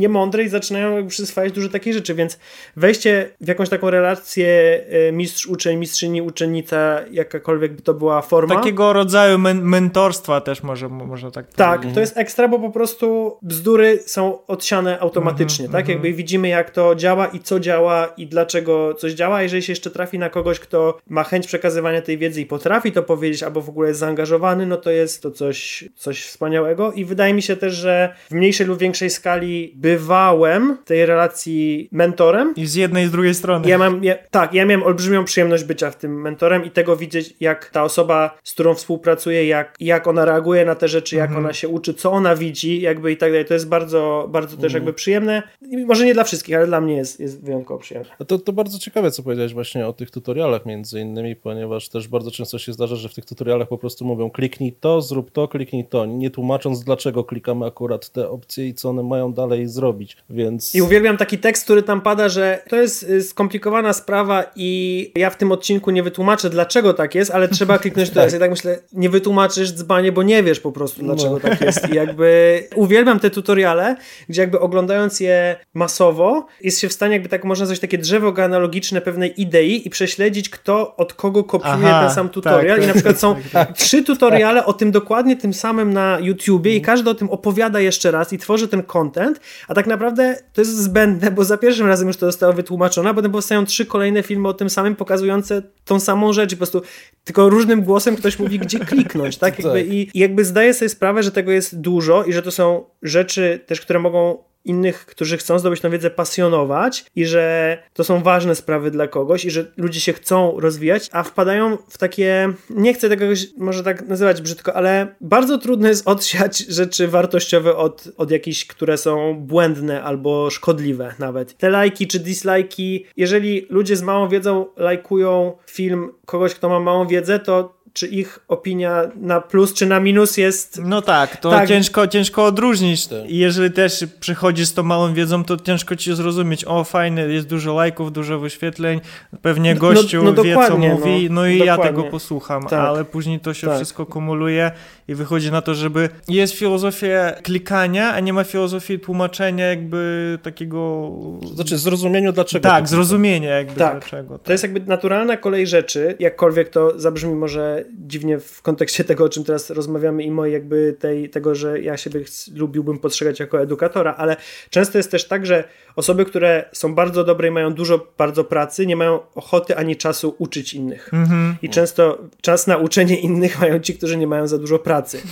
niemądre i zaczynają jakby przyswajać dużo takich rzeczy, więc wejście w jakąś taką relację e, mistrz, uczeń, mistrzyni, uczennica, jakakolwiek by to była forma. Takiego rodzaju men mentorstwa też może, może tak Tak, powiedzieć. to jest ekstra, bo po prostu bzdury są odsiane automatycznie, mm -hmm, tak? Mm -hmm. Jakby widzimy jak to działa i co działa i dlaczego coś działa. Jeżeli się jeszcze trafi na kogoś, kto ma chęć przekazywania tej wiedzy i potrafi to powiedzieć, albo w ogóle jest zaangażowany, no to jest to coś, coś wspaniałego i wydaje mi się też, że w mniejszej lub większej skali bywałem tej relacji mentorem. I z jednej i z drugiej strony. Ja mam, ja, tak, ja miałem olbrzymią przyjemność bycia w tym mentorem i tego widzieć, jak ta osoba, z którą współpracuję, jak, jak ona reaguje na te rzeczy, jak -hmm. ona się uczy, co ona widzi, jakby i tak dalej. To jest bardzo, bardzo też jakby przyjemne. Może nie dla wszystkich, ale dla mnie jest, jest wyjątkowo przyjemne. To, to bardzo ciekawe, co powiedziałeś właśnie o tych tutorialach między innymi, ponieważ też bardzo często się zdarza, że w tych tutorialach po prostu mówią kliknij to, zrób to, kliknij to, nie tłumacząc dlaczego klikamy akurat te opcje i co one mają dalej zrobić, więc... I uwielbiam taki tekst, który tam pada, że to jest y, skomplikowana sprawa i ja w tym odcinku nie wytłumaczę dlaczego tak jest, ale trzeba kliknąć tak. Ja tak myślę, nie wytłumaczysz dzbanie, bo nie wiesz po prostu dlaczego no. tak jest i jakby uwielbiam te tutoriale, gdzie jakby oglądając je masowo, jest się w stanie jakby tak można coś takie drzewo genealogiczne pewnej idei i prześledzić, kto od kogo kopiuje Aha, ten sam tutorial. Tak, I na przykład są tak, trzy tutoriale o tym dokładnie tym samym na YouTubie i każdy o tym opowiada jeszcze raz i tworzy ten content, a tak naprawdę to jest zbędne, bo za pierwszym razem już to zostało wytłumaczone, a potem powstają trzy kolejne filmy o tym samym pokazujące tą samą rzecz i po prostu tylko różnym głosem ktoś mówi, gdzie kliknąć, tak? Jakby, tak. i, I jakby zdaję sobie sprawę, że tego jest dużo i że to są rzeczy też, które mogą innych, którzy chcą zdobyć tę wiedzę, pasjonować i że to są ważne sprawy dla kogoś i że ludzie się chcą rozwijać, a wpadają w takie, nie chcę tego może tak nazywać brzydko, ale bardzo trudno jest odsiać rzeczy wartościowe od, od jakichś, które są błędne albo szkodliwe nawet. Te lajki czy dislajki, jeżeli ludzie z małą wiedzą lajkują film kogoś, kto ma małą wiedzę, to czy ich opinia na plus czy na minus jest. No tak, to tak. Ciężko, ciężko odróżnić. Tak. I jeżeli też przychodzisz z tą małą wiedzą, to ciężko ci zrozumieć, o fajny, jest dużo lajków, dużo wyświetleń, pewnie no, gościu no, no, wie, co mówi, no, no i dokładnie. ja tego posłucham, tak. ale później to się tak. wszystko kumuluje i wychodzi na to, żeby jest filozofia klikania, a nie ma filozofii tłumaczenia jakby takiego... Znaczy zrozumieniu dlaczego. Tak, zrozumienie jakby tak. dlaczego. To jest jakby naturalna kolej rzeczy, jakkolwiek to zabrzmi może dziwnie w kontekście tego, o czym teraz rozmawiamy i mojej jakby tej, tego, że ja siebie lubiłbym postrzegać jako edukatora, ale często jest też tak, że osoby, które są bardzo dobre i mają dużo bardzo pracy, nie mają ochoty ani czasu uczyć innych. Mm-hmm. I często czas na uczenie innych mają ci, którzy nie mają za dużo pracy.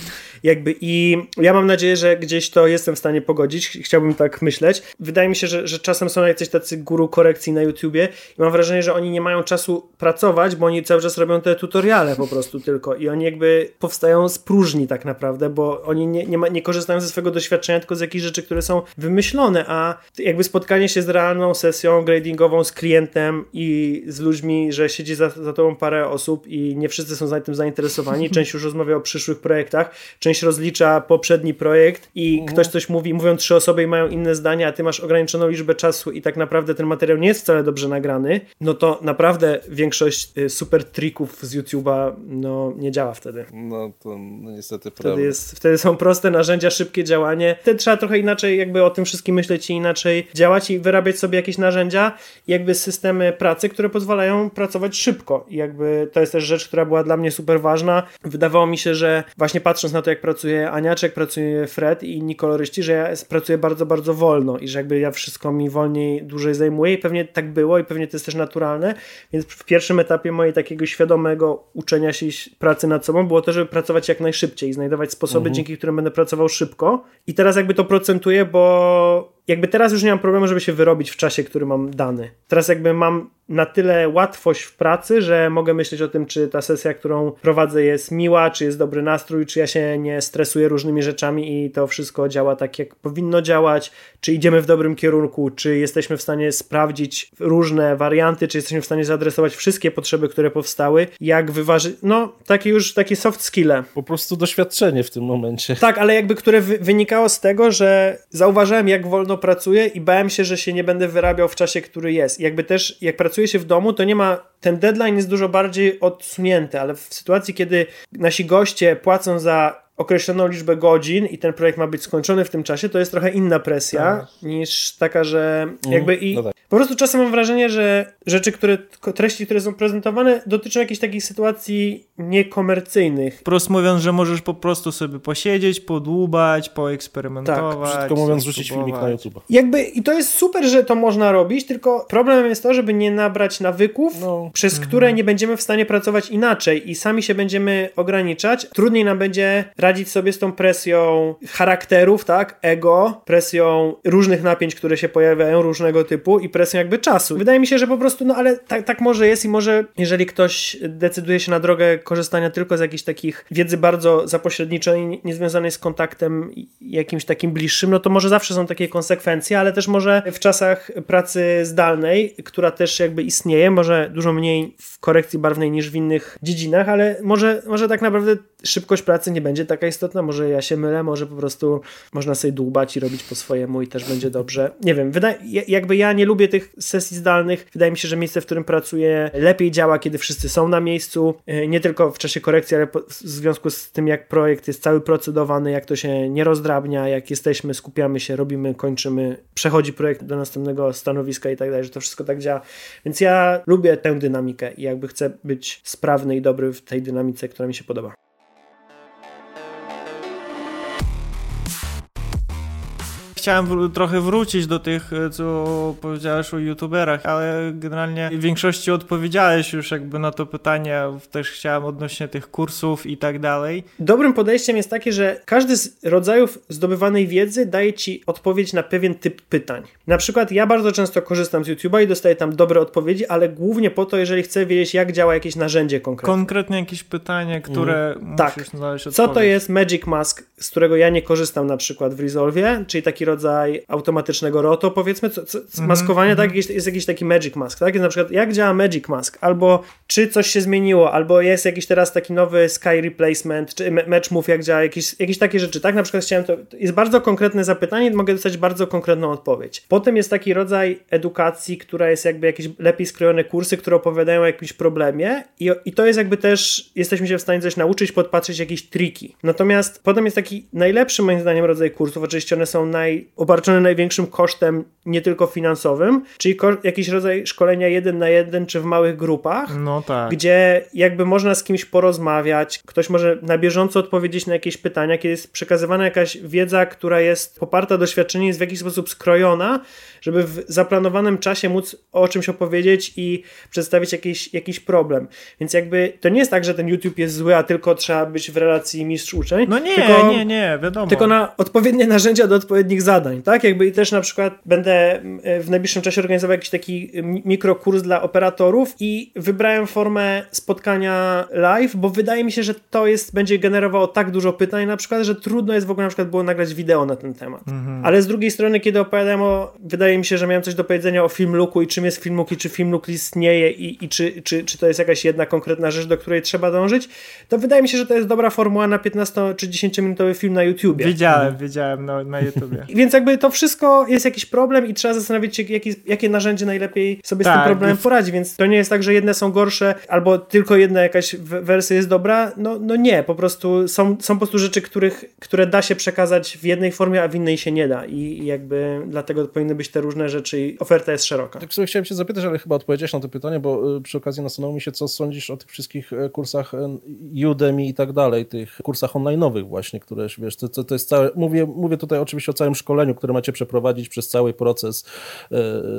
Jakby i ja mam nadzieję, że gdzieś to jestem w stanie pogodzić. Chciałbym tak myśleć. Wydaje mi się, że, że czasem są jacyś tacy guru korekcji na YouTubie i mam wrażenie, że oni nie mają czasu pracować, bo oni cały czas robią te tutoriale po prostu tylko i oni jakby powstają z próżni tak naprawdę, bo oni nie, nie, ma, nie korzystają ze swojego doświadczenia, tylko z jakichś rzeczy, które są wymyślone, a jakby spotkanie się z realną sesją gradingową z klientem i z ludźmi, że siedzi za, za tobą parę osób i nie wszyscy są tym zainteresowani. Część już rozmawia o przyszłych projektach, część rozlicza poprzedni projekt i mhm. ktoś coś mówi, mówią trzy osoby i mają inne zdania, a ty masz ograniczoną liczbę czasu i tak naprawdę ten materiał nie jest wcale dobrze nagrany, no to naprawdę większość y, super trików z YouTube'a no, nie działa wtedy. No to no, niestety wtedy prawda. Jest, wtedy są proste narzędzia, szybkie działanie. Wtedy trzeba trochę inaczej jakby o tym wszystkim myśleć i inaczej działać i wyrabiać sobie jakieś narzędzia jakby systemy pracy, które pozwalają pracować szybko. I jakby to jest też rzecz, która była dla mnie super ważna. Wydawało mi się, że właśnie patrząc na to, jak pracuje Ania, czy jak pracuje Fred i inni koloryści, że ja pracuję bardzo, bardzo wolno i że jakby ja wszystko mi wolniej, dłużej zajmuję i pewnie tak było i pewnie to jest też naturalne, więc w pierwszym etapie mojej takiego świadomego uczenia się pracy nad sobą było to, żeby pracować jak najszybciej, znajdować sposoby, mhm. dzięki którym będę pracował szybko i teraz jakby to procentuję, bo jakby teraz już nie mam problemu, żeby się wyrobić w czasie, który mam dany. Teraz jakby mam na tyle łatwość w pracy, że mogę myśleć o tym, czy ta sesja, którą prowadzę jest miła, czy jest dobry nastrój, czy ja się nie stresuję różnymi rzeczami i to wszystko działa tak, jak powinno działać, czy idziemy w dobrym kierunku, czy jesteśmy w stanie sprawdzić różne warianty, czy jesteśmy w stanie zaadresować wszystkie potrzeby, które powstały, jak wyważyć, no takie już takie soft skille. Po prostu doświadczenie w tym momencie. Tak, ale jakby które wy wynikało z tego, że zauważyłem, jak wolno pracuję i bałem się, że się nie będę wyrabiał w czasie, który jest. Jakby też, jak pracuję się w domu, to nie ma, ten deadline jest dużo bardziej odsunięty, ale w sytuacji, kiedy nasi goście płacą za określoną liczbę godzin i ten projekt ma być skończony w tym czasie, to jest trochę inna presja tak. niż taka, że mhm. jakby i no tak. po prostu czasem mam wrażenie, że rzeczy, które, treści, które są prezentowane dotyczą jakichś takich sytuacji niekomercyjnych. Prosto mówiąc, że możesz po prostu sobie posiedzieć, podłubać, poeksperymentować. Tak, mówiąc, rzucić filmik na YouTube. Jakby i to jest super, że to można robić, tylko problemem jest to, żeby nie nabrać nawyków, no. przez mhm. które nie będziemy w stanie pracować inaczej i sami się będziemy ograniczać. Trudniej nam będzie radzić sobie z tą presją charakterów, tak, ego, presją różnych napięć, które się pojawiają, różnego typu i presją jakby czasu. Wydaje mi się, że po prostu, no ale tak, tak może jest i może jeżeli ktoś decyduje się na drogę korzystania tylko z jakichś takich wiedzy bardzo zapośredniczonej, niezwiązanej z kontaktem jakimś takim bliższym, no to może zawsze są takie konsekwencje, ale też może w czasach pracy zdalnej, która też jakby istnieje, może dużo mniej w korekcji barwnej niż w innych dziedzinach, ale może, może tak naprawdę szybkość pracy nie będzie taka istotna, może ja się mylę, może po prostu można sobie dłubać i robić po swojemu i też będzie dobrze. Nie wiem, wydaje, jakby ja nie lubię tych sesji zdalnych, wydaje mi się, że miejsce, w którym pracuję lepiej działa, kiedy wszyscy są na miejscu, e, nie tylko w czasie korekcji, ale w związku z tym, jak projekt jest cały procedowany, jak to się nie rozdrabnia, jak jesteśmy, skupiamy się, robimy, kończymy, przechodzi projekt do następnego stanowiska i tak dalej, że to wszystko tak działa. Więc ja lubię tę dynamikę i jakby chcę być sprawny i dobry w tej dynamice, która mi się podoba. Chciałem trochę wrócić do tych, e, co powiedziałeś o youtuberach, ale generalnie w większości odpowiedziałeś już jakby na to pytanie, też chciałem odnośnie tych kursów i tak dalej. Dobrym podejściem jest takie, że każdy z rodzajów zdobywanej wiedzy daje ci odpowiedź na pewien typ pytań. Na przykład ja bardzo często korzystam z YouTube'a i dostaję tam dobre odpowiedzi, ale głównie po to, jeżeli chcę wiedzieć, jak działa jakieś narzędzie konkretne. Konkretnie jakieś pytanie, które mm. musisz tak. znaleźć odpowiedź. Co to jest Magic Mask, z którego ja nie korzystam na przykład w Resolve, czyli taki rodzaj rodzaj automatycznego ROTO, powiedzmy, co, co, Mhm, maskowania, tak? Jest, jest jakiś taki Magic Mask, tak? Jest na przykład, jak działa Magic Mask, albo czy coś się zmieniło, albo jest jakiś teraz taki nowy Sky Replacement, czy Match Move, jak działa, jakieś, jakieś takie rzeczy, tak? Na przykład chciałem to, to jest bardzo konkretne zapytanie, mogę dostać bardzo konkretną odpowiedź. Potem jest taki rodzaj edukacji, która jest jakby jakieś lepiej skrojone kursy, które opowiadają o jakimś problemie i, i to jest jakby też, jesteśmy się w stanie coś nauczyć, podpatrzeć jakieś triki. Natomiast potem jest taki najlepszy moim zdaniem rodzaj kursów, oczywiście one są naj, obarczone największym kosztem, nie tylko finansowym, czyli ko- jakiś rodzaj szkolenia jeden na jeden, czy w małych grupach, No tak. gdzie jakby można z kimś porozmawiać, ktoś może na bieżąco odpowiedzieć na jakieś pytania, kiedy jest przekazywana jakaś wiedza, która jest poparta doświadczeniem, jest w jakiś sposób skrojona, żeby w zaplanowanym czasie móc o czymś opowiedzieć i przedstawić jakiś, jakiś problem. Więc jakby to nie jest tak, że ten YouTube jest zły, a tylko trzeba być w relacji mistrz-uczeń. No nie, tylko... nie, nie, wiadomo. Tylko na odpowiednie narzędzia do odpowiednich zadań, tak? Jakby i też na przykład będę e, w najbliższym czasie organizował jakiś taki mi- mikrokurs dla operatorów i wybrałem formę spotkania live, bo wydaje mi się, że to jest, będzie generowało tak dużo pytań na przykład, że trudno jest w ogóle na przykład było nagrać wideo na ten temat. Ale z drugiej strony, kiedy opowiadałem o, wydaje mi się, że miałem coś do powiedzenia o filmlooku i czym jest filmlook i czy filmlook istnieje i, i czy, czy, czy to jest jakaś jedna konkretna rzecz, do której trzeba dążyć, to wydaje mi się, że to jest dobra formuła na 15 czy 10 minutowy film na YouTubie. Wiedziałem, wiedziałem na, na YouTubie. Więc jakby to wszystko jest jakiś problem i trzeba zastanowić się, jaki, jakie narzędzie najlepiej sobie z tym Tak, problemem w- poradzi. Więc to nie jest tak, że jedne są gorsze, albo tylko jedna jakaś wersja jest dobra. No, no nie, po prostu są, są po prostu rzeczy, których, które da się przekazać w jednej formie, a w innej się nie da. I, i jakby dlatego powinny być te różne rzeczy i oferta jest szeroka. Tak sobie chciałem się zapytać, ale chyba odpowiedziałeś na to pytanie, bo y, przy okazji nasunęło mi się, co sądzisz o tych wszystkich e, kursach e, Udemy i tak dalej, tych kursach online'owych właśnie, które, wiesz, to, to, to jest całe, mówię, mówię tutaj oczywiście o całym szkoleniu, które macie przeprowadzić przez cały proces e,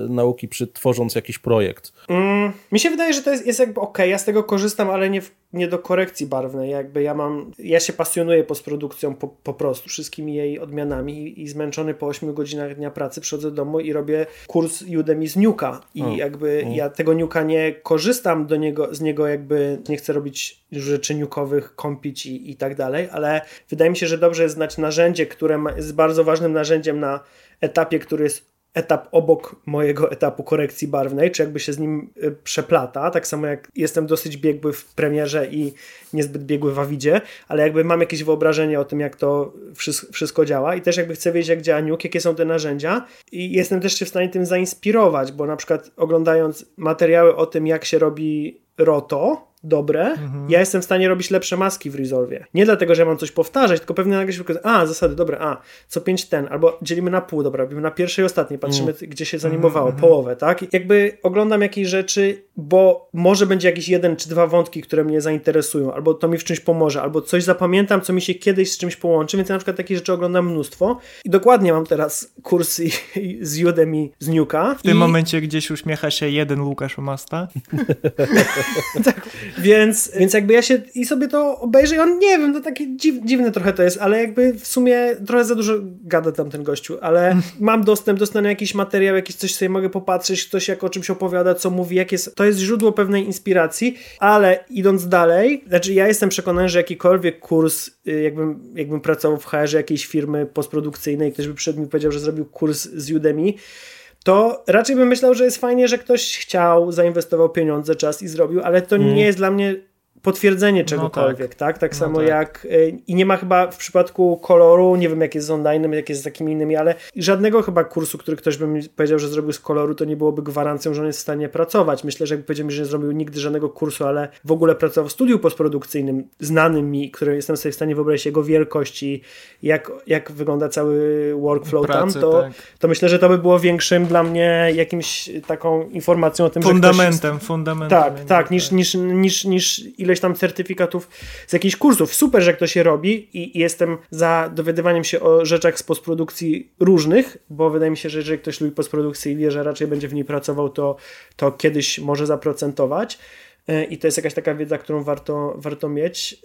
nauki, przy, tworząc jakiś projekt. Mm, mi się wydaje, że to jest, jest jakby ok, ja z tego korzystam, ale nie, w, nie do korekcji barwnej. Jakby ja mam, ja się pasjonuję postprodukcją po, po prostu, wszystkimi jej odmianami i, i zmęczony po 8 godzinach dnia pracy przychodzę do domu i robię kurs Udemy z Nuka i O, jakby o. ja tego Nuka nie korzystam do niego, z niego jakby nie chcę robić rzeczy nukowych, kąpić i, i tak dalej, ale wydaje mi się, że dobrze jest znać narzędzie, które ma, jest bardzo ważnym narzędziem na etapie, który jest etap obok mojego etapu korekcji barwnej, czy jakby się z nim y, przeplata, tak samo jak jestem dosyć biegły w premierze i niezbyt biegły w Awidzie, ale jakby mam jakieś wyobrażenie o tym, jak to wszystko, wszystko działa. I też jakby chcę wiedzieć, jak działa Nuke, jakie są te narzędzia. I jestem też się w stanie tym zainspirować, bo na przykład oglądając materiały o tym, jak się robi roto, dobre, ja jestem w stanie robić lepsze maski w Resolve. Nie dlatego, że ja mam coś powtarzać, tylko pewnie nagle się pokazuje, a, zasady, dobre, a, co pięć ten, albo dzielimy na pół, dobra, robimy na pierwszej i ostatniej, patrzymy, gdzie się zanimowało, połowę, tak? I Jakby oglądam jakieś rzeczy, bo może będzie jakiś jeden czy dwa wątki, które mnie zainteresują, albo to mi w czymś pomoże, albo coś zapamiętam, co mi się kiedyś z czymś połączy, więc ja na przykład takie rzeczy oglądam mnóstwo i dokładnie mam teraz kursy z Udemy z Nuka. W tym I... momencie gdzieś uśmiecha się jeden Łukasz Omasta. Więc, więc jakby ja się i sobie to obejrzę i on, nie wiem, to takie dziw, dziwne trochę to jest, ale jakby w sumie trochę za dużo gada tam ten gościu, ale mam dostęp, dostanę jakiś materiał, jakiś coś sobie mogę popatrzeć, ktoś jak o czymś opowiada, co mówi, jak jest, to jest źródło pewnej inspiracji, ale idąc dalej, znaczy ja jestem przekonany, że jakikolwiek kurs, y, jakbym, jakbym pracował w HR jakiejś firmy postprodukcyjnej, ktoś by przed mi powiedział, że zrobił kurs z Udemy, to raczej bym myślał, że jest fajnie, że ktoś chciał, zainwestował pieniądze, czas i zrobił, ale to nie jest dla mnie potwierdzenie czegokolwiek, tak? Tak, No samo tak. jak y, i nie ma chyba w przypadku koloru, nie wiem jak jest z online, jak jest z takimi innymi, ale żadnego chyba kursu, który ktoś by mi powiedział, że zrobił z koloru, to nie byłoby gwarancją, że on jest w stanie pracować. Myślę, że jakby powiedział mi, że nie zrobił nigdy żadnego kursu, ale w ogóle pracował w studiu postprodukcyjnym, znanym mi, który jestem sobie w stanie wyobrazić jego wielkość i jak, jak wygląda cały workflow Pracy, tam, to, tak. to myślę, że to by było większym dla mnie jakimś taką informacją o tym, że ktoś Fundamentem, fundamentem. tak, będzie, tak, niż, niż, niż, niż ileś tam certyfikatów z jakichś kursów. Super, że ktoś się robi i, jestem za dowiadywaniem się o rzeczach z postprodukcji różnych, bo wydaje mi się, że jeżeli ktoś lubi postprodukcję i wie, że raczej będzie w niej pracował, to, to kiedyś może zaprocentować. E, I to jest jakaś taka wiedza, którą warto, warto mieć.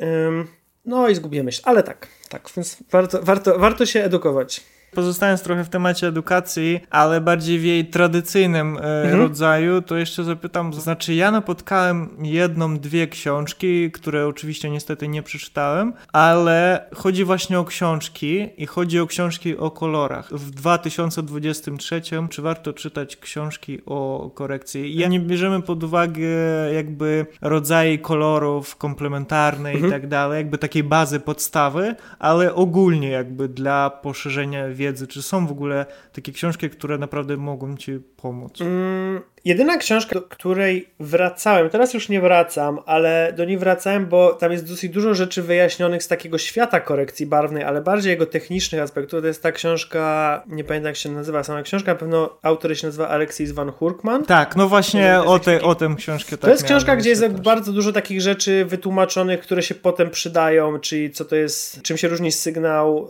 No i zgubię myśl, ale tak, tak, więc warto, warto, warto się edukować. Pozostając trochę w temacie edukacji, ale bardziej w jej tradycyjnym e, mhm. rodzaju, to jeszcze zapytam, znaczy ja napotkałem jedną, dwie książki, które oczywiście niestety nie przeczytałem, ale chodzi właśnie o książki i chodzi o książki o kolorach. W 2023 czy warto czytać książki o korekcji? Ja nie bierzemy pod uwagę jakby rodzaje kolorów komplementarne mhm. i tak dalej, jakby takiej bazy podstawy, ale ogólnie jakby dla poszerzenia wiedzy? Czy są w ogóle takie książki, które naprawdę mogą ci pomóc? Mm, Jedyna książka, do której wracałem, teraz już nie wracam, ale do niej wracałem, bo tam jest dosyć dużo rzeczy wyjaśnionych z takiego świata korekcji barwnej, ale bardziej jego technicznych aspektów. To jest ta książka, nie pamiętam jak się nazywa sama książka, na pewno autor się nazywa Alexis van Hurkman. Tak, no właśnie o, te, o tę książkę. Tak to jest książka, gdzie jest też. bardzo dużo takich rzeczy wytłumaczonych, które się potem przydają, czyli co to jest, czym się różni sygnał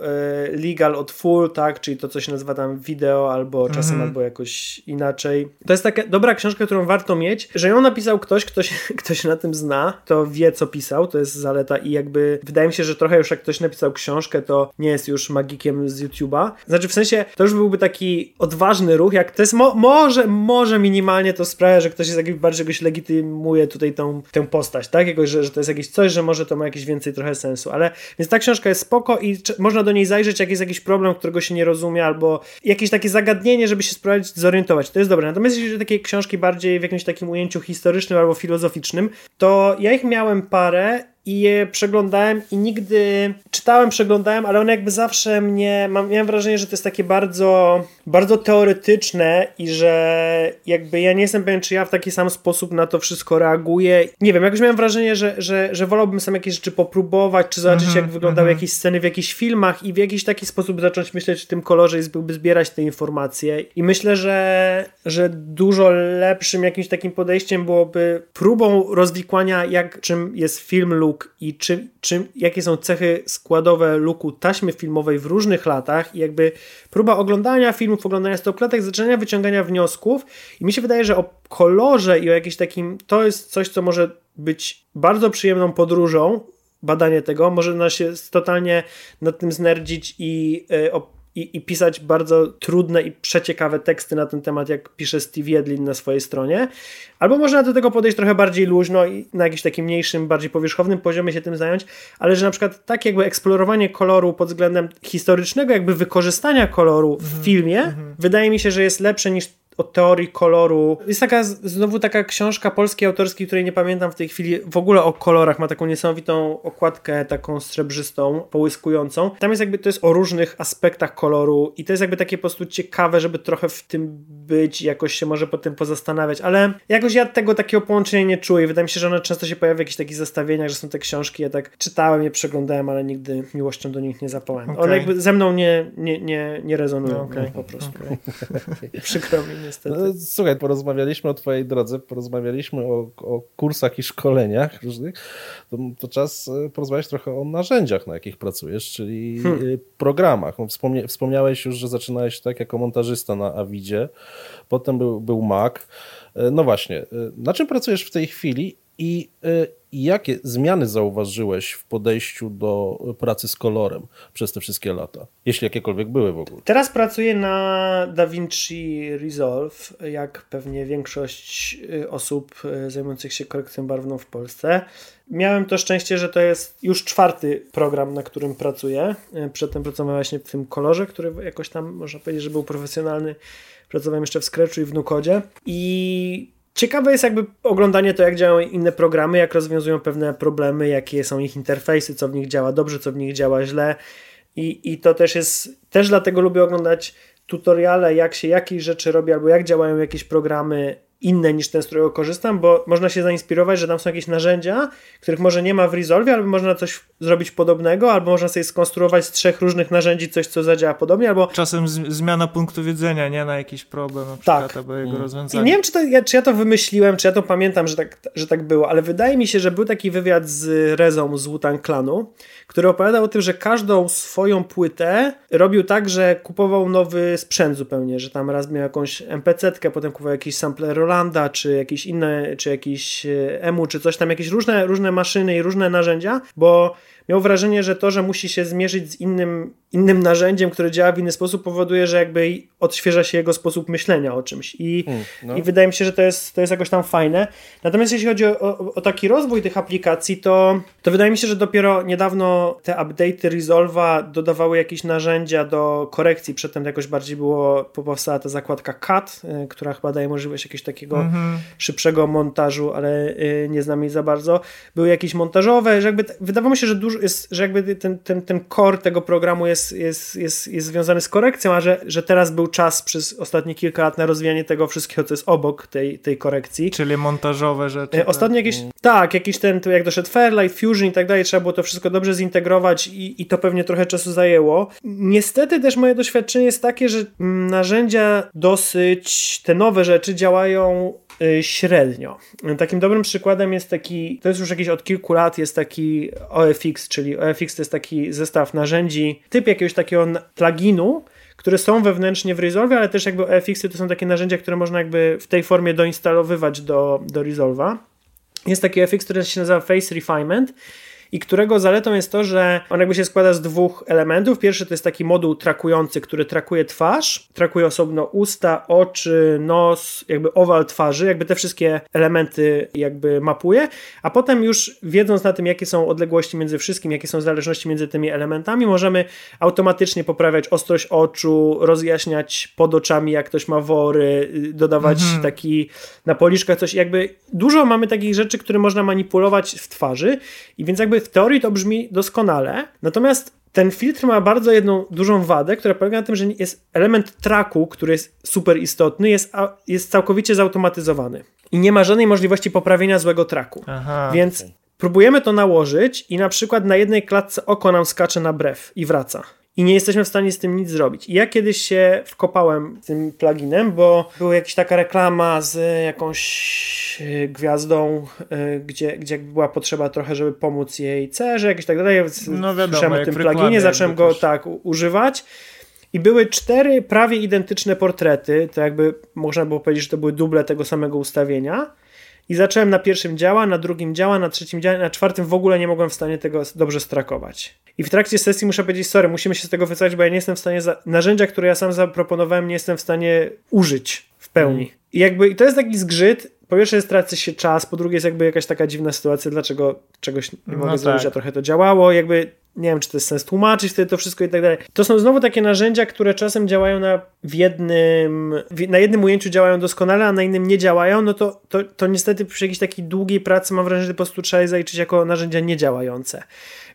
y, legal od full, tak, czyli to, co się nazywa tam wideo, albo czasem, mm albo jakoś inaczej. To jest takie dobra książka, którą warto mieć, że ją napisał ktoś, kto się, kto się na tym zna, to wie, co pisał, to jest zaleta i jakby wydaje mi się, że trochę już jak ktoś napisał książkę, to nie jest już magikiem z YouTube'a. Znaczy w sensie, to już byłby taki odważny ruch, jak to jest, mo może, może minimalnie to sprawia, że ktoś jest jakiś bardziej jakoś legitymuje tutaj tą, tę postać, tak? Jakoś, że, że to jest jakieś coś, że może to ma jakieś więcej trochę sensu, ale więc ta książka jest spoko i można do niej zajrzeć, jak jest jakiś problem, którego się nie rozumie, albo jakieś takie zagadnienie, żeby się sprawdzić, zorientować. To jest dobre. Natomiast jeśli takie książki bardziej w jakimś takim ujęciu historycznym albo filozoficznym, to ja ich miałem parę i je przeglądałem i nigdy czytałem, przeglądałem, ale one jakby zawsze mnie, mam, miałem wrażenie, że to jest takie bardzo, bardzo teoretyczne i że jakby ja nie jestem pewien, czy ja w taki sam sposób na to wszystko reaguję. Nie wiem, jakoś miałem wrażenie, że, że, że wolałbym sam jakieś rzeczy popróbować, czy zobaczyć, mm -hmm, jak wyglądały mm -hmm. jakieś sceny w jakichś filmach i w jakiś taki sposób zacząć myśleć w tym kolorze i byłby zbierać te informacje. I myślę, że, że dużo lepszym jakimś takim podejściem byłoby próbą rozwikłania, jak czym jest film lub i czym, czym, jakie są cechy składowe looku taśmy filmowej w różnych latach i jakby próba oglądania filmów, oglądania stopklatek, zaczynania wyciągania wniosków. I mi się wydaje, że o kolorze i o jakimś takim, to jest coś, co może być bardzo przyjemną podróżą, badanie tego, może nas się totalnie nad tym znerdzić i y, i, i, pisać bardzo trudne i przeciekawe teksty na ten temat, jak pisze Steve Jedlin na swojej stronie. Albo można do tego podejść trochę bardziej luźno i na jakimś takim mniejszym, bardziej powierzchownym poziomie się tym zająć, ale że na przykład tak jakby eksplorowanie koloru pod względem historycznego, jakby wykorzystania koloru w -hmm. filmie, mm -hmm. wydaje mi się, że jest lepsze niż o teorii koloru. Jest taka, znowu taka książka polskiej autorskiej, której nie pamiętam w tej chwili, w ogóle o kolorach, ma taką niesamowitą okładkę, taką srebrzystą, połyskującą. Tam jest jakby, to jest o różnych aspektach koloru i to jest jakby takie po prostu ciekawe, żeby trochę w tym być, jakoś się może po tym pozastanawiać, ale jakoś ja tego takiego połączenia nie czuję. Wydaje mi się, że one często się pojawia w jakichś takich zestawieniach, że są te książki, ja tak czytałem, je przeglądałem, ale nigdy miłością do nich nie zapałem. Okay. One jakby ze mną nie, nie, nie, nie rezonują no, okay. po prostu. Okay. Przykro mi niestety. No, słuchaj, porozmawialiśmy o twojej drodze, porozmawialiśmy o, o kursach i szkoleniach różnych, to, to, czas e, porozmawiać trochę o narzędziach, na jakich pracujesz, czyli hmm. E, programach. No, wspomnie, wspomniałeś już, że zaczynałeś tak jako montażysta na Avidzie, potem był, był Mac. E, no właśnie, na czym pracujesz w tej chwili i jakie zmiany zauważyłeś w podejściu do pracy z kolorem przez te wszystkie lata? Jeśli jakiekolwiek były w ogóle. Teraz pracuję na DaVinci Resolve, jak pewnie większość y, osób y, zajmujących się korekcją barwną w Polsce. Miałem to szczęście, że to jest już czwarty program, na którym pracuję. Y, przedtem pracowałem właśnie w tym kolorze, który jakoś tam można powiedzieć, że był profesjonalny. Pracowałem jeszcze w Scratchu i w Nukodzie. I Ciekawe jest jakby oglądanie to, jak działają inne programy, jak rozwiązują pewne problemy, jakie są ich interfejsy, co w nich działa dobrze, co w nich działa źle. I, i to też jest, też dlatego lubię oglądać tutoriale, jak się jakieś rzeczy robi, albo jak działają jakieś programy inne niż ten, z którego korzystam, bo można się zainspirować, że tam są jakieś narzędzia, których może nie ma w Resolve, albo można coś zrobić podobnego, albo można sobie skonstruować z trzech różnych narzędzi coś, co zadziała podobnie, albo... Czasem zmiana punktu widzenia, nie? Na jakiś problem na przykład, tak. albo jego mm. rozwiązanie. I nie wiem, czy, to, ja, czy ja to wymyśliłem, czy ja to pamiętam, że tak, że tak było, ale wydaje mi się, że był taki wywiad z Rezą z Wutan Clanu, który opowiadał o tym, że każdą swoją płytę robił tak, że kupował nowy sprzęt zupełnie, że tam raz miał jakąś MPC-tkę, potem kupował jakiś sampler Rolanda, czy jakieś inne, czy jakieś e, EMU, czy coś tam, jakieś różne, różne maszyny i różne narzędzia, bo miał wrażenie, że to, że musi się zmierzyć z innym, innym narzędziem, które działa w inny sposób, powoduje, że jakby odświeża się jego sposób myślenia o czymś. I, mm, no. i wydaje mi się, że to jest, to jest jakoś tam fajne. Natomiast jeśli chodzi o, o, o, taki rozwój tych aplikacji, to, to wydaje mi się, że dopiero niedawno te update'y Resolve'a dodawały jakieś narzędzia do korekcji. Przedtem jakoś bardziej było, powstała ta zakładka CAT, y, która chyba daje możliwość jakiegoś takiego mm -hmm. szybszego montażu, ale y, nie znam jej za bardzo. Były jakieś montażowe, że jakby wydawało mi się, że dużo jest, że jakby ten, ten, ten core tego programu jest, jest, jest, jest związany z korekcją, a że, że teraz był czas przez ostatnie kilka lat na rozwijanie tego wszystkiego, co jest obok tej, tej korekcji. Czyli montażowe rzeczy. E, ostatnio jakieś, mm. tak, jakiś ten, jak doszedł Fairlight, Fusion i tak dalej, trzeba było to wszystko dobrze zintegrować i, i to pewnie trochę czasu zajęło. Niestety też moje doświadczenie jest takie, że narzędzia dosyć, te nowe rzeczy działają średnio. Takim dobrym przykładem jest taki, to jest już jakieś od kilku lat, jest taki OFX, czyli OFX to jest taki zestaw narzędzi, typ jakiegoś takiego pluginu, które są wewnętrznie w Resolve, ale też jakby OFXy to są takie narzędzia, które można jakby w tej formie doinstalowywać do, do Resolve'a. Jest taki OFX, który się nazywa Face Refinement i którego zaletą jest to, że on jakby się składa z dwóch elementów. Pierwszy to jest taki moduł trakujący, który trakuje twarz, trakuje osobno usta, oczy, nos, jakby owal twarzy, jakby te wszystkie elementy jakby mapuje, a potem już wiedząc na tym, jakie są odległości między wszystkim, jakie są zależności między tymi elementami, możemy automatycznie poprawiać ostrość oczu, rozjaśniać pod oczami, jak ktoś ma wory, dodawać mhm. taki na policzkach coś, jakby dużo mamy takich rzeczy, które można manipulować w twarzy i więc jakby w teorii to brzmi doskonale, natomiast ten filtr ma bardzo jedną dużą wadę, która polega na tym, że jest element traku, który jest super istotny, jest, jest całkowicie zautomatyzowany. I nie ma żadnej możliwości poprawienia złego traku. Aha, Więc okay. próbujemy to nałożyć i na przykład na jednej klatce oko nam skacze na brew i wraca i nie jesteśmy w stanie z tym nic zrobić. I ja kiedyś się wkopałem tym pluginem, bo była jakaś taka reklama z jakąś e, gwiazdą, e, gdzie, gdzie była potrzeba trochę, żeby pomóc jej cerze, jakieś tak dalej. No wiadomo, Słyszałem o tym pluginie, zacząłem go tak używać. I były cztery prawie identyczne portrety, to jakby można było powiedzieć, że to były duble tego samego ustawienia. I zacząłem na pierwszym działa, na drugim działa, na trzecim działa, na czwartym w ogóle nie mogłem w stanie tego dobrze strakować. I w trakcie sesji muszę powiedzieć, sorry, musimy się z tego wycofać, bo ja nie jestem w stanie, za... narzędzia, które ja sam zaproponowałem, nie jestem w stanie użyć w pełni. Mm. I jakby i to jest taki zgrzyt, po pierwsze straci się czas, po drugie jest jakby jakaś taka dziwna sytuacja, dlaczego czegoś nie no mogę tak. zrobić, a trochę to działało, jakby nie wiem, czy to jest sens tłumaczyć wtedy to wszystko i tak dalej. To są znowu takie narzędzia, które czasem działają na w jednym, na jednym ujęciu działają doskonale, a na innym nie działają, no to, to, to niestety przy jakiejś takiej długiej pracy mam wrażenie, że po prostu trzeba je zaliczyć jako narzędzia niedziałające.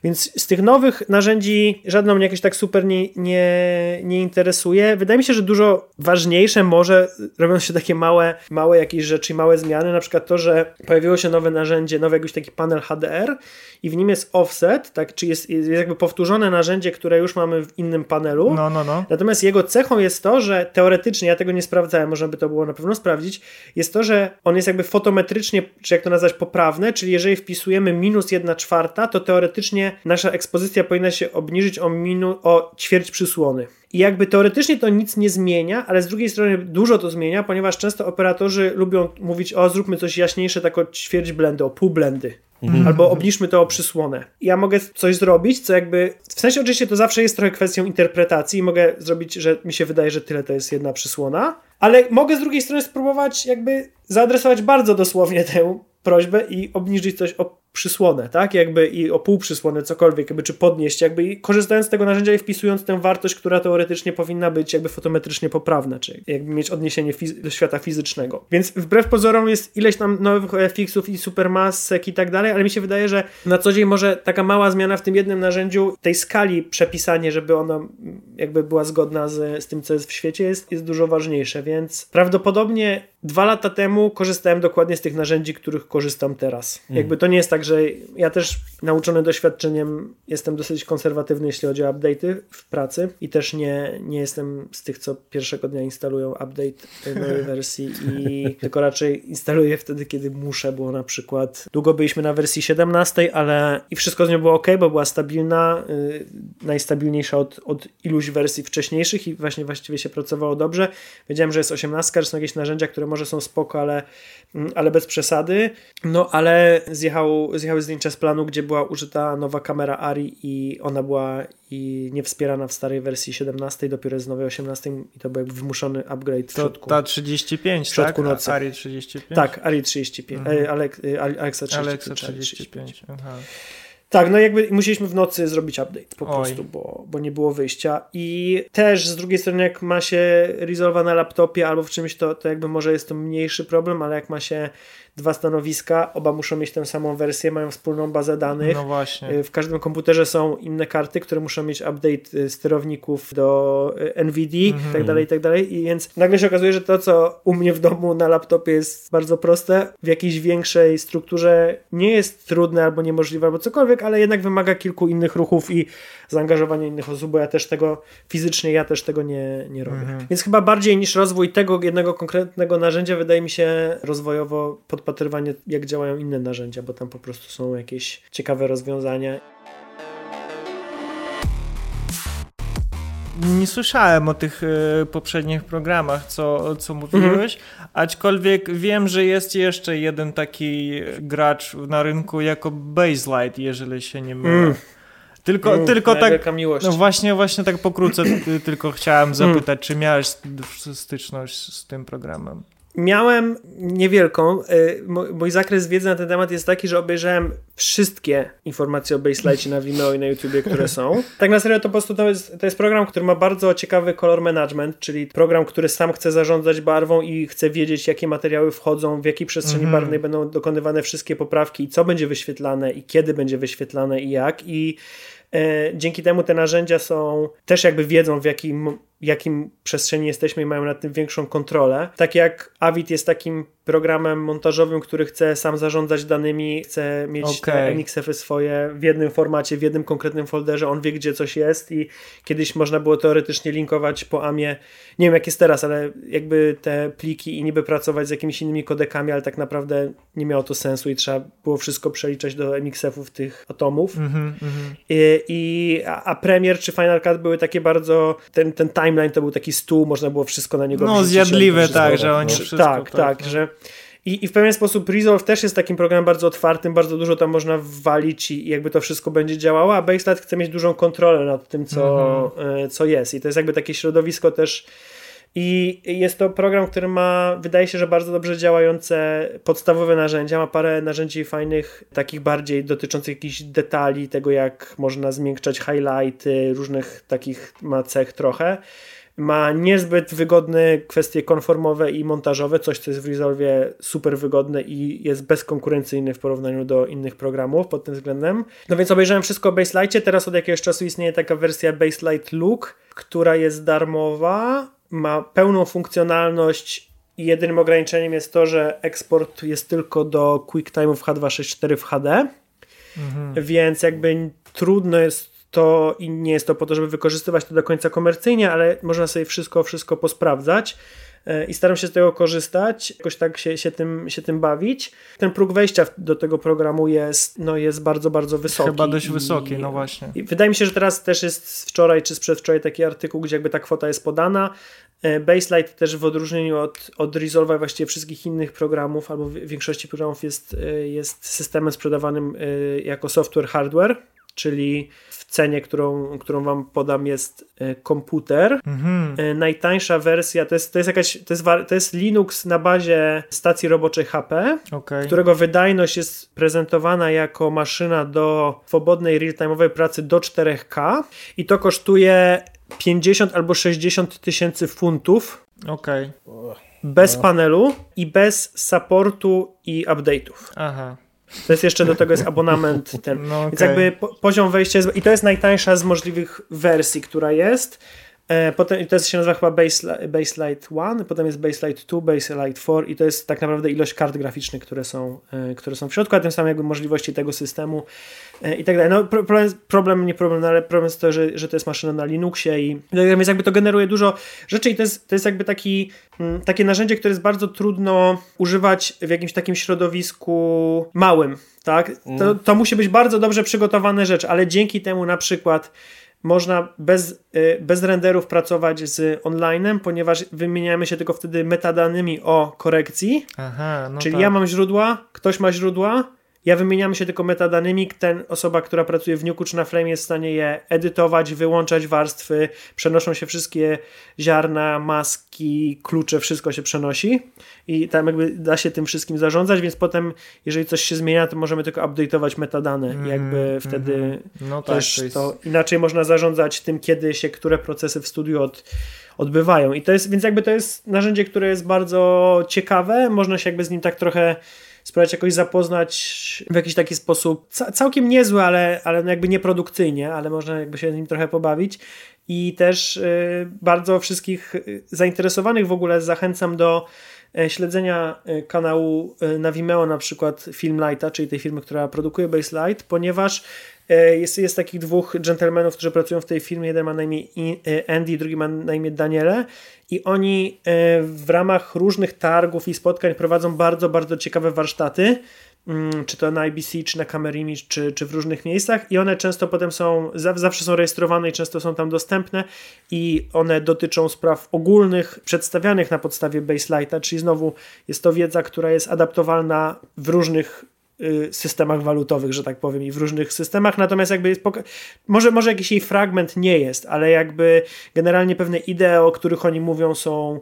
Więc z tych nowych narzędzi żadną mnie jakoś tak super nie, nie, nie interesuje. Wydaje mi się, że dużo ważniejsze może robią się takie małe, małe jakieś rzeczy, małe zmiany, na przykład to, że pojawiło się nowe narzędzie, nowy jakiś taki panel HDR i w nim jest offset, tak, czy jest, jest jakby powtórzone narzędzie, które już mamy w innym panelu. No, no, no. Natomiast jego cechą jest to, że teoretycznie, ja tego nie sprawdzałem, można by to było na pewno sprawdzić, jest to, że on jest jakby fotometrycznie, czy jak to nazwać, poprawne, czyli jeżeli wpisujemy minus 1 czwarta, to teoretycznie nasza ekspozycja powinna się obniżyć o, minu, o ćwierć przysłony. I jakby teoretycznie to nic nie zmienia, ale z drugiej strony dużo to zmienia, ponieważ często operatorzy lubią mówić, o zróbmy coś jaśniejsze, tak o ćwierć blendy, o pół blendy. Mhm. Albo obniżmy to o przysłonę. Ja mogę coś zrobić, co jakby. W sensie oczywiście to zawsze jest trochę kwestią interpretacji. Mogę zrobić, że mi się wydaje, że tyle to jest jedna przysłona, ale mogę z drugiej strony spróbować jakby zaadresować bardzo dosłownie tę prośbę i obniżyć coś o przysłonę, tak? Jakby i o pół przysłonę, cokolwiek, jakby czy podnieść, jakby korzystając z tego narzędzia i wpisując tę wartość, która teoretycznie powinna być jakby fotometrycznie poprawna, czy jakby mieć odniesienie do świata fizycznego. Więc wbrew pozorom jest ileś tam nowych fixów i supermasek i tak dalej, ale mi się wydaje, że na co dzień może taka mała zmiana w tym jednym narzędziu, tej skali przepisanie, żeby ona jakby była zgodna z, z tym, co jest w świecie, jest, jest dużo ważniejsze, więc prawdopodobnie dwa lata temu korzystałem dokładnie z tych narzędzi, których korzystam teraz. Mm. Jakby to nie jest tak, tak, że ja też nauczony doświadczeniem jestem dosyć konserwatywny, jeśli chodzi o update'y w pracy i też nie, nie jestem z tych, co pierwszego dnia instalują update nowej wersji i tylko raczej instaluję wtedy, kiedy muszę, bo na przykład długo byliśmy na wersji 17, ale i wszystko z nią było ok, bo była stabilna, yy, najstabilniejsza od, od iluś wersji wcześniejszych i właśnie właściwie się pracowało dobrze. Wiedziałem, że jest 18, że są jakieś narzędzia, które może są spoko, ale, mm, ale bez przesady. No ale zjechał, zjechały zdjęcia z planu, gdzie była użyta nowa kamera ARI i ona była i nie wspierana w starej wersji 17, dopiero w nowej 18 i to był jakby wymuszony upgrade w to środku. ta 35, w środku tak? nocy. ARI 35? Tak, ARI 35, Mhm. e, Alex, e, Alexa 35. Alexa ARI 35. Aha. Tak, no jakby musieliśmy w nocy zrobić update po Oj. prostu, bo, bo nie było wyjścia. I też z drugiej strony, jak ma się Resolve'a na laptopie albo w czymś, to, to jakby może jest to mniejszy problem, ale jak ma się dwa stanowiska, oba muszą mieć tę samą wersję, mają wspólną bazę danych. No właśnie. Y, W każdym komputerze są inne karty, które muszą mieć update y, sterowników do y, NVD Mhm. tak dalej, i tak dalej. I więc nagle się okazuje, że to, co u mnie w domu na laptopie jest bardzo proste, w jakiejś większej strukturze nie jest trudne albo niemożliwe, albo cokolwiek, ale jednak wymaga kilku innych ruchów i zaangażowania innych osób, bo ja też tego fizycznie, ja też tego nie, nie robię. Mhm. Więc chyba bardziej niż rozwój tego jednego konkretnego narzędzia, wydaje mi się rozwojowo podpatrywanie, jak działają inne narzędzia, bo tam po prostu są jakieś ciekawe rozwiązania. Nie słyszałem o tych e, poprzednich programach, co, co mówiłeś, aczkolwiek wiem, że jest jeszcze jeden taki gracz na rynku jako Baselight, jeżeli się nie mylę. Mm. Tylko, Mm, tylko tak, no właśnie, właśnie tak pokrótce ty- tylko chciałem zapytać, czy miałeś styczność z tym programem? Miałem niewielką. y, Mój zakres wiedzy na ten temat jest taki, że obejrzałem wszystkie informacje o Baselite na Vimeo i na YouTubie, które są. Tak na serio to po prostu to jest, to jest program, który ma bardzo ciekawy color management, czyli program, który sam chce zarządzać barwą i chce wiedzieć, jakie materiały wchodzą, w jakiej przestrzeni Mhm. barwnej będą dokonywane wszystkie poprawki i co będzie wyświetlane i kiedy będzie wyświetlane i jak. I dzięki temu te narzędzia są też jakby wiedzą w jakim, jakim przestrzeni jesteśmy i mają nad tym większą kontrolę. Tak jak Avid jest takim programem montażowym, który chce sam zarządzać danymi, chce mieć te Okej. MXF-y swoje w jednym formacie, w jednym konkretnym folderze, on wie gdzie coś jest i kiedyś można było teoretycznie linkować po AMie, nie wiem jak jest teraz, ale jakby te pliki i niby pracować z jakimiś innymi kodekami, ale tak naprawdę nie miało to sensu i trzeba było wszystko przeliczać do MXF-ów tych atomów. Mhm, mhm. I, i, a, Premiere czy Final Cut były takie bardzo, ten, ten timeline to był taki stół, można było wszystko na niego No, zjadliwe, tak, że oni no, wszystko, Tak, tak, tak, że i, I w pewien sposób Resolve też jest takim programem bardzo otwartym, bardzo dużo tam można wwalić i, i jakby to wszystko będzie działało, a Baselat chce mieć dużą kontrolę nad tym, co, e, co jest. I to jest jakby takie środowisko też. I jest to program, który ma, wydaje się, że bardzo dobrze działające podstawowe narzędzia. Ma parę narzędzi fajnych, takich bardziej dotyczących jakichś detali, tego jak można zmiękczać highlighty, różnych takich ma cech trochę. Ma niezbyt wygodne kwestie konformowe i montażowe, coś co jest w Resolve super wygodne i jest bezkonkurencyjny w porównaniu do innych programów pod tym względem. No więc obejrzałem wszystko o Baselightie, teraz od jakiegoś czasu istnieje taka wersja Baselight Look, która jest darmowa, ma pełną funkcjonalność i jedynym ograniczeniem jest to, że eksport jest tylko do QuickTime'ów H264 w HD, Mhm. więc jakby trudno jest to i nie jest to po to, żeby wykorzystywać to do końca komercyjnie, ale można sobie wszystko, wszystko posprawdzać i staram się z tego korzystać, jakoś tak się, się, tym, się tym bawić. Ten próg wejścia do tego programu jest, no jest bardzo, bardzo wysoki. Chyba dość i- wysoki, no właśnie. i wydaje mi się, że teraz też jest z wczoraj czy z przedwczoraj taki artykuł, gdzie jakby ta kwota jest podana. E, Baselight też w odróżnieniu od, od Resolve'a właściwie wszystkich innych programów albo w większości programów jest, e, jest systemem sprzedawanym e, jako software hardware, czyli cenie, którą, którą wam podam jest e, komputer. Mhm. E, Najtańsza wersja to jest, to jest jakaś, to jest, to jest Linux na bazie stacji roboczej HP Okej. którego wydajność jest prezentowana jako maszyna do swobodnej real-time'owej pracy do 4K i to kosztuje 50 albo 60 tysięcy funtów Okej. bez No. panelu i bez supportu i update'ów. Aha. To jest jeszcze do tego jest abonament ten. No Więc okej. jakby po, poziom wejścia jest, i to jest najtańsza z możliwych wersji, która jest. E, potem to się nazywa chyba Baselight 1, potem jest Baselight 2, Baselight 4 i to jest tak naprawdę ilość kart graficznych, które są, e, które są w środku, a tym samym jakby możliwości tego systemu e, i tak dalej. No problem, problem nie problem, no, ale problem jest to, że, że to jest maszyna na Linuxie i tak więc jakby to generuje dużo rzeczy i to jest, to jest jakby taki, mm, takie narzędzie, które jest bardzo trudno używać w jakimś takim środowisku małym, tak? To, to musi być bardzo dobrze przygotowane rzecz, ale dzięki temu na przykład można bez, y, bez renderów pracować z onlinem, ponieważ wymieniamy się tylko wtedy metadanymi o korekcji. Aha, no Czyli tak. ja mam źródła, ktoś ma źródła, ja wymieniamy się tylko metadanymi, ten osoba, która pracuje w Nuku czy na Flame jest w stanie je edytować, wyłączać warstwy, przenoszą się wszystkie ziarna, maski, klucze, wszystko się przenosi. I tam jakby da się tym wszystkim zarządzać, więc potem jeżeli coś się zmienia, to możemy tylko update'ować metadane mm, jakby wtedy mm, no tak, też to, jest... to, inaczej można zarządzać tym, kiedy się które procesy w studiu od, odbywają. I to jest, więc jakby to jest narzędzie, które jest bardzo ciekawe, można się jakby z nim tak trochę spróbować jakoś zapoznać w jakiś taki sposób, całkiem niezły, ale, ale no jakby nieprodukcyjnie, ale można jakby się z nim trochę pobawić. I też y, bardzo wszystkich y, zainteresowanych w ogóle zachęcam do śledzenia e, kanału e, na Vimeo na przykład Filmlighta, czyli tej firmy, która produkuje Baselight, ponieważ jest, jest takich dwóch dżentelmenów, którzy pracują w tej firmie. Jeden ma na imię Andy, drugi ma na imię Daniele. I oni w ramach różnych targów i spotkań prowadzą bardzo, bardzo ciekawe warsztaty. Mm, czy to na IBC, czy na Camerimage, czy, czy w różnych miejscach. I one często potem są, zawsze są rejestrowane i często są tam dostępne. I one dotyczą spraw ogólnych, przedstawianych na podstawie Baselighta, czyli znowu jest to wiedza, która jest adaptowalna w różnych Y, systemach walutowych, że tak powiem, i w różnych systemach, natomiast jakby jest może, może jakiś jej fragment nie jest, ale jakby generalnie pewne idee, o których oni mówią są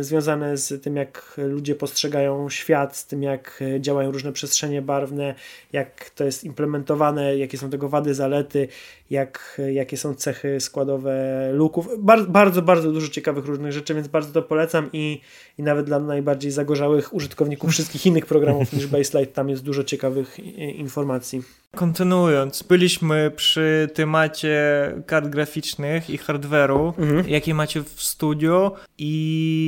związane z tym, jak ludzie postrzegają świat, z tym, jak e, działają różne przestrzenie barwne, jak to jest implementowane, jakie są tego wady, zalety, jak, e, jakie są cechy składowe luków. Bar bardzo, bardzo dużo ciekawych różnych rzeczy, więc bardzo to polecam i, i nawet dla najbardziej zagorzałych użytkowników wszystkich innych programów niż Baselight tam jest dużo ciekawych informacji. Kontynuując, byliśmy przy temacie kart graficznych i hardware'u, mhm. jakie macie w studio i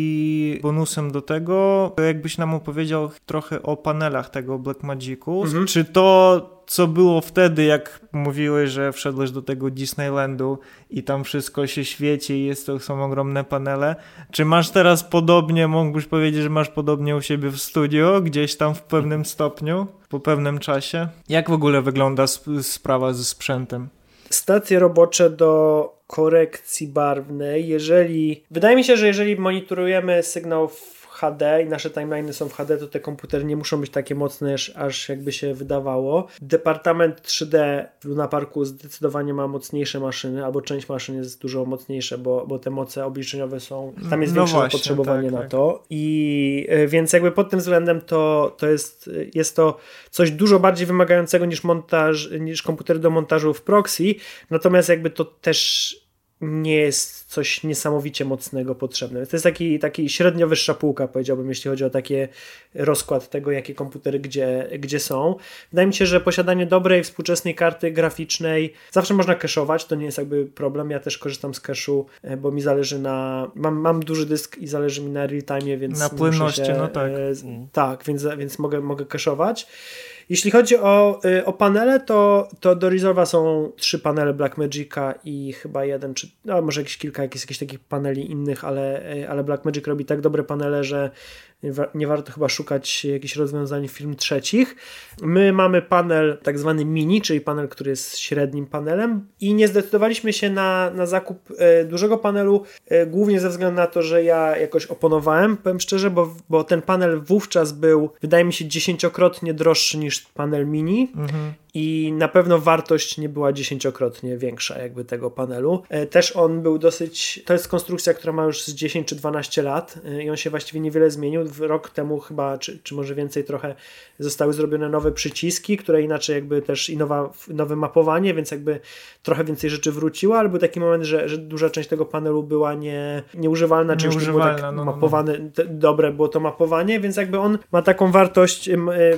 bonusem do tego, jakbyś nam opowiedział trochę o panelach tego Blackmagicu. Mhm. Czy to co było wtedy, jak mówiłeś, że wszedłeś do tego Disneylandu i tam wszystko się świeci i jest to są ogromne panele. Czy masz teraz podobnie, mógłbyś powiedzieć, że masz podobnie u siebie w studio, gdzieś tam w pewnym stopniu, po pewnym czasie? Jak w ogóle wygląda sprawa ze sprzętem? Stacje robocze do korekcji barwnej, jeżeli... Wydaje mi się, że jeżeli monitorujemy sygnał w HD i nasze timeliny są w HD, to te komputery nie muszą być takie mocne, aż jakby się wydawało. Departament 3D w Luna Parku zdecydowanie ma mocniejsze maszyny, albo część maszyn jest dużo mocniejsze, bo, bo te moce obliczeniowe są, tam jest no większe właśnie, zapotrzebowanie tak, na tak. to i e, więc jakby pod tym względem to, to jest, jest to coś dużo bardziej wymagającego niż montaż, niż komputery do montażu w proxy, natomiast jakby to też nie jest coś niesamowicie mocnego potrzebne. To jest taki, taki średnio wyższa półka, powiedziałbym, jeśli chodzi o taki rozkład tego, jakie komputery gdzie, gdzie są. Wydaje mi się, że posiadanie dobrej, współczesnej karty graficznej zawsze można cache'ować, to nie jest jakby problem. Ja też korzystam z cache'u, e, bo mi zależy na... Mam, mam duży dysk i zależy mi na real time, więc... Na płynności, się, no tak. E, tak, więc, więc mogę, mogę cache'ować. Jeśli chodzi o, y, o panele, to, to do Resolve'a są trzy panele Blackmagica i chyba jeden, czy no, może jakieś kilka jakichś, jakichś takich paneli innych, ale, y, ale Blackmagic robi tak dobre panele, że nie warto chyba szukać jakichś rozwiązań firm trzecich. My mamy panel tak zwany mini, czyli panel, który jest średnim panelem i nie zdecydowaliśmy się na, na zakup e, dużego panelu, e, głównie ze względu na to, że ja jakoś oponowałem, powiem szczerze, bo, bo ten panel wówczas był, wydaje mi się, dziesięciokrotnie droższy niż panel mini mhm i na pewno wartość nie była dziesięciokrotnie większa jakby tego panelu. E, też on był dosyć, to jest konstrukcja, która ma już z 10 czy 12 lat e, i on się właściwie niewiele zmienił. Rok temu chyba, czy, czy może więcej trochę, zostały zrobione nowe przyciski, które inaczej jakby też i nowa, nowe mapowanie, więc jakby trochę więcej rzeczy wróciło, ale był taki moment, że, że duża część tego panelu była nie, nieużywalna, czy już nie było tak no, no, no. mapowane, no. dobre było to mapowanie, więc jakby on ma taką wartość,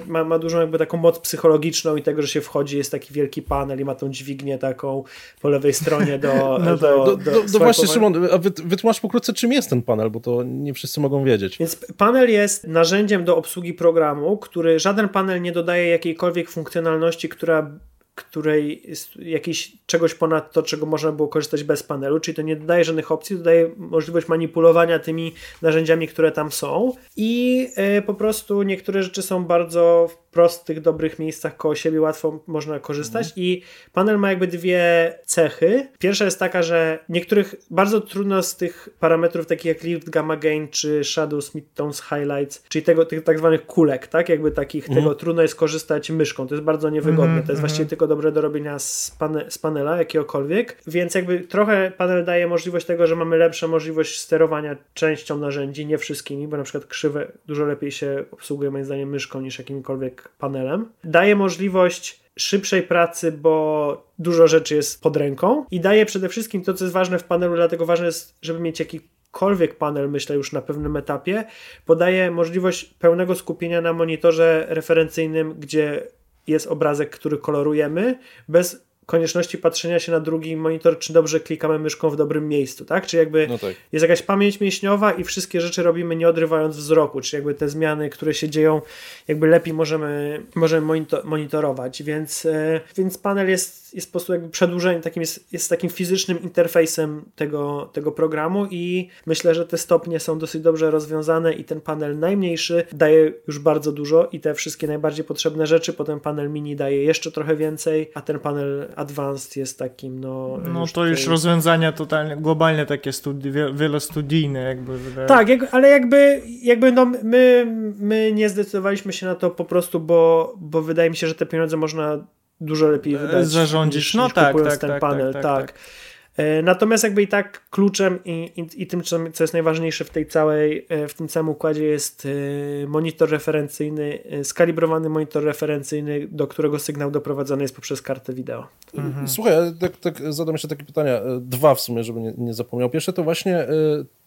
ma, ma dużą jakby taką moc psychologiczną i tego, że się wchodzi, jest taki wielki panel i ma tą dźwignię taką po lewej stronie do... no do, do, do, do właśnie Szymon, a wytłumacz pokrótce czym jest ten panel, bo to nie wszyscy mogą wiedzieć. Więc panel jest narzędziem do obsługi programu, który żaden panel nie dodaje jakiejkolwiek funkcjonalności, która której jest jakiś czegoś ponad to, czego można było korzystać bez panelu, czyli to nie dodaje żadnych opcji, dodaje możliwość manipulowania tymi narzędziami, które tam są. I y, po prostu niektóre rzeczy są bardzo prostych, dobrych miejscach koło siebie łatwo można korzystać mhm. i panel ma jakby dwie cechy. Pierwsza jest taka, że niektórych bardzo trudno z tych parametrów takich jak lift, gamma gain czy shadows, midtones, highlights, czyli tego, tych tak zwanych kulek, tak? Jakby takich, mhm. tego trudno jest korzystać myszką. To jest bardzo niewygodne. Mhm, to jest właściwie tylko dobre do robienia z, pane, z panela jakiegokolwiek, więc jakby trochę panel daje możliwość tego, że mamy lepszą możliwość sterowania częścią narzędzi, nie wszystkimi, bo na przykład krzywe dużo lepiej się obsługuje moim zdaniem myszką niż jakimkolwiek panelem. Daje możliwość szybszej pracy, bo dużo rzeczy jest pod ręką i daje przede wszystkim to, co jest ważne w panelu, dlatego ważne jest, żeby mieć jakikolwiek panel, myślę już na pewnym etapie, podaje możliwość pełnego skupienia na monitorze referencyjnym, gdzie jest obrazek, który kolorujemy, bez konieczności patrzenia się na drugi monitor, czy dobrze klikamy myszką w dobrym miejscu, tak? Czy jakby no tak. jest jakaś pamięć mięśniowa i wszystkie rzeczy robimy nie odrywając wzroku, czy jakby te zmiany, które się dzieją, jakby lepiej możemy, możemy monitorować, więc, e, więc panel jest, jest po prostu jakby przedłużeniem, takim jest, jest takim fizycznym interfejsem tego, tego programu i myślę, że te stopnie są dosyć dobrze rozwiązane i ten panel najmniejszy daje już bardzo dużo i te wszystkie najbardziej potrzebne rzeczy, potem panel mini daje jeszcze trochę więcej, a ten panel Advanced jest takim, no... No już to tutaj... już rozwiązania totalnie, globalnie takie studi wielostudijne jakby. Wydaje. Tak, ale jakby, jakby no my, my nie zdecydowaliśmy się na to po prostu, bo, bo wydaje mi się, że te pieniądze można dużo lepiej wydać. Zarządzić, niż, no niż tak, tak, ten tak, panel, tak, tak. tak. E, natomiast jakby i tak kluczem i, i, i, tym, co jest najważniejsze w tej całej, e, w tym całym układzie jest e, monitor referencyjny, skalibrowany monitor referencyjny, do którego sygnał doprowadzony jest poprzez kartę wideo. Mhm. Słuchaj, tak, tak zadam jeszcze takie pytania, dwa w sumie, żeby nie, nie zapomniał. Pierwsze to właśnie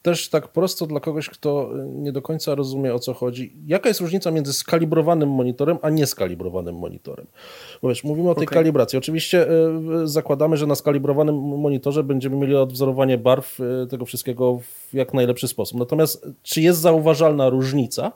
też tak prosto dla kogoś, kto nie do końca rozumie o co chodzi. Jaka jest różnica między skalibrowanym monitorem, a nieskalibrowanym monitorem? Bo wiesz, mówimy o tej okay. kalibracji. Oczywiście y, zakładamy, że na skalibrowanym monitorze będziemy mieli odwzorowanie barw y, tego wszystkiego w jak najlepszy sposób. Natomiast czy jest zauważalna różnica?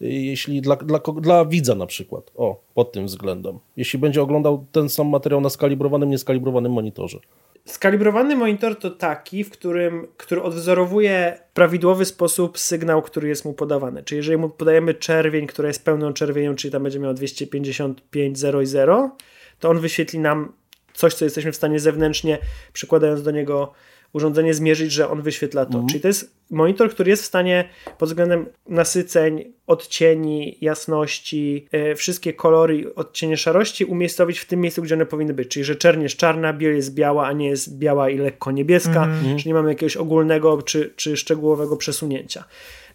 jeśli dla, dla, dla widza na przykład, o, pod tym względem, jeśli będzie oglądał ten sam materiał na skalibrowanym, nieskalibrowanym monitorze. Skalibrowany monitor to taki, w którym, który odwzorowuje prawidłowy sposób sygnał, który jest mu podawany. Czyli jeżeli mu podajemy czerwień, która jest pełną czerwienią, czyli tam będzie miał 255,0 i 0, to on wyświetli nam coś, co jesteśmy w stanie zewnętrznie, przykładając do niego urządzenie zmierzyć, że on wyświetla to. Mhm. Czyli to jest monitor, który jest w stanie pod względem nasyceń, odcieni, jasności, e, wszystkie kolory, odcienie szarości umiejscowić w tym miejscu, gdzie one powinny być. Czyli, że czerń jest czarna, biel jest biała, a nie jest biała i lekko niebieska, mhm. że nie mamy jakiegoś ogólnego czy, czy szczegółowego przesunięcia.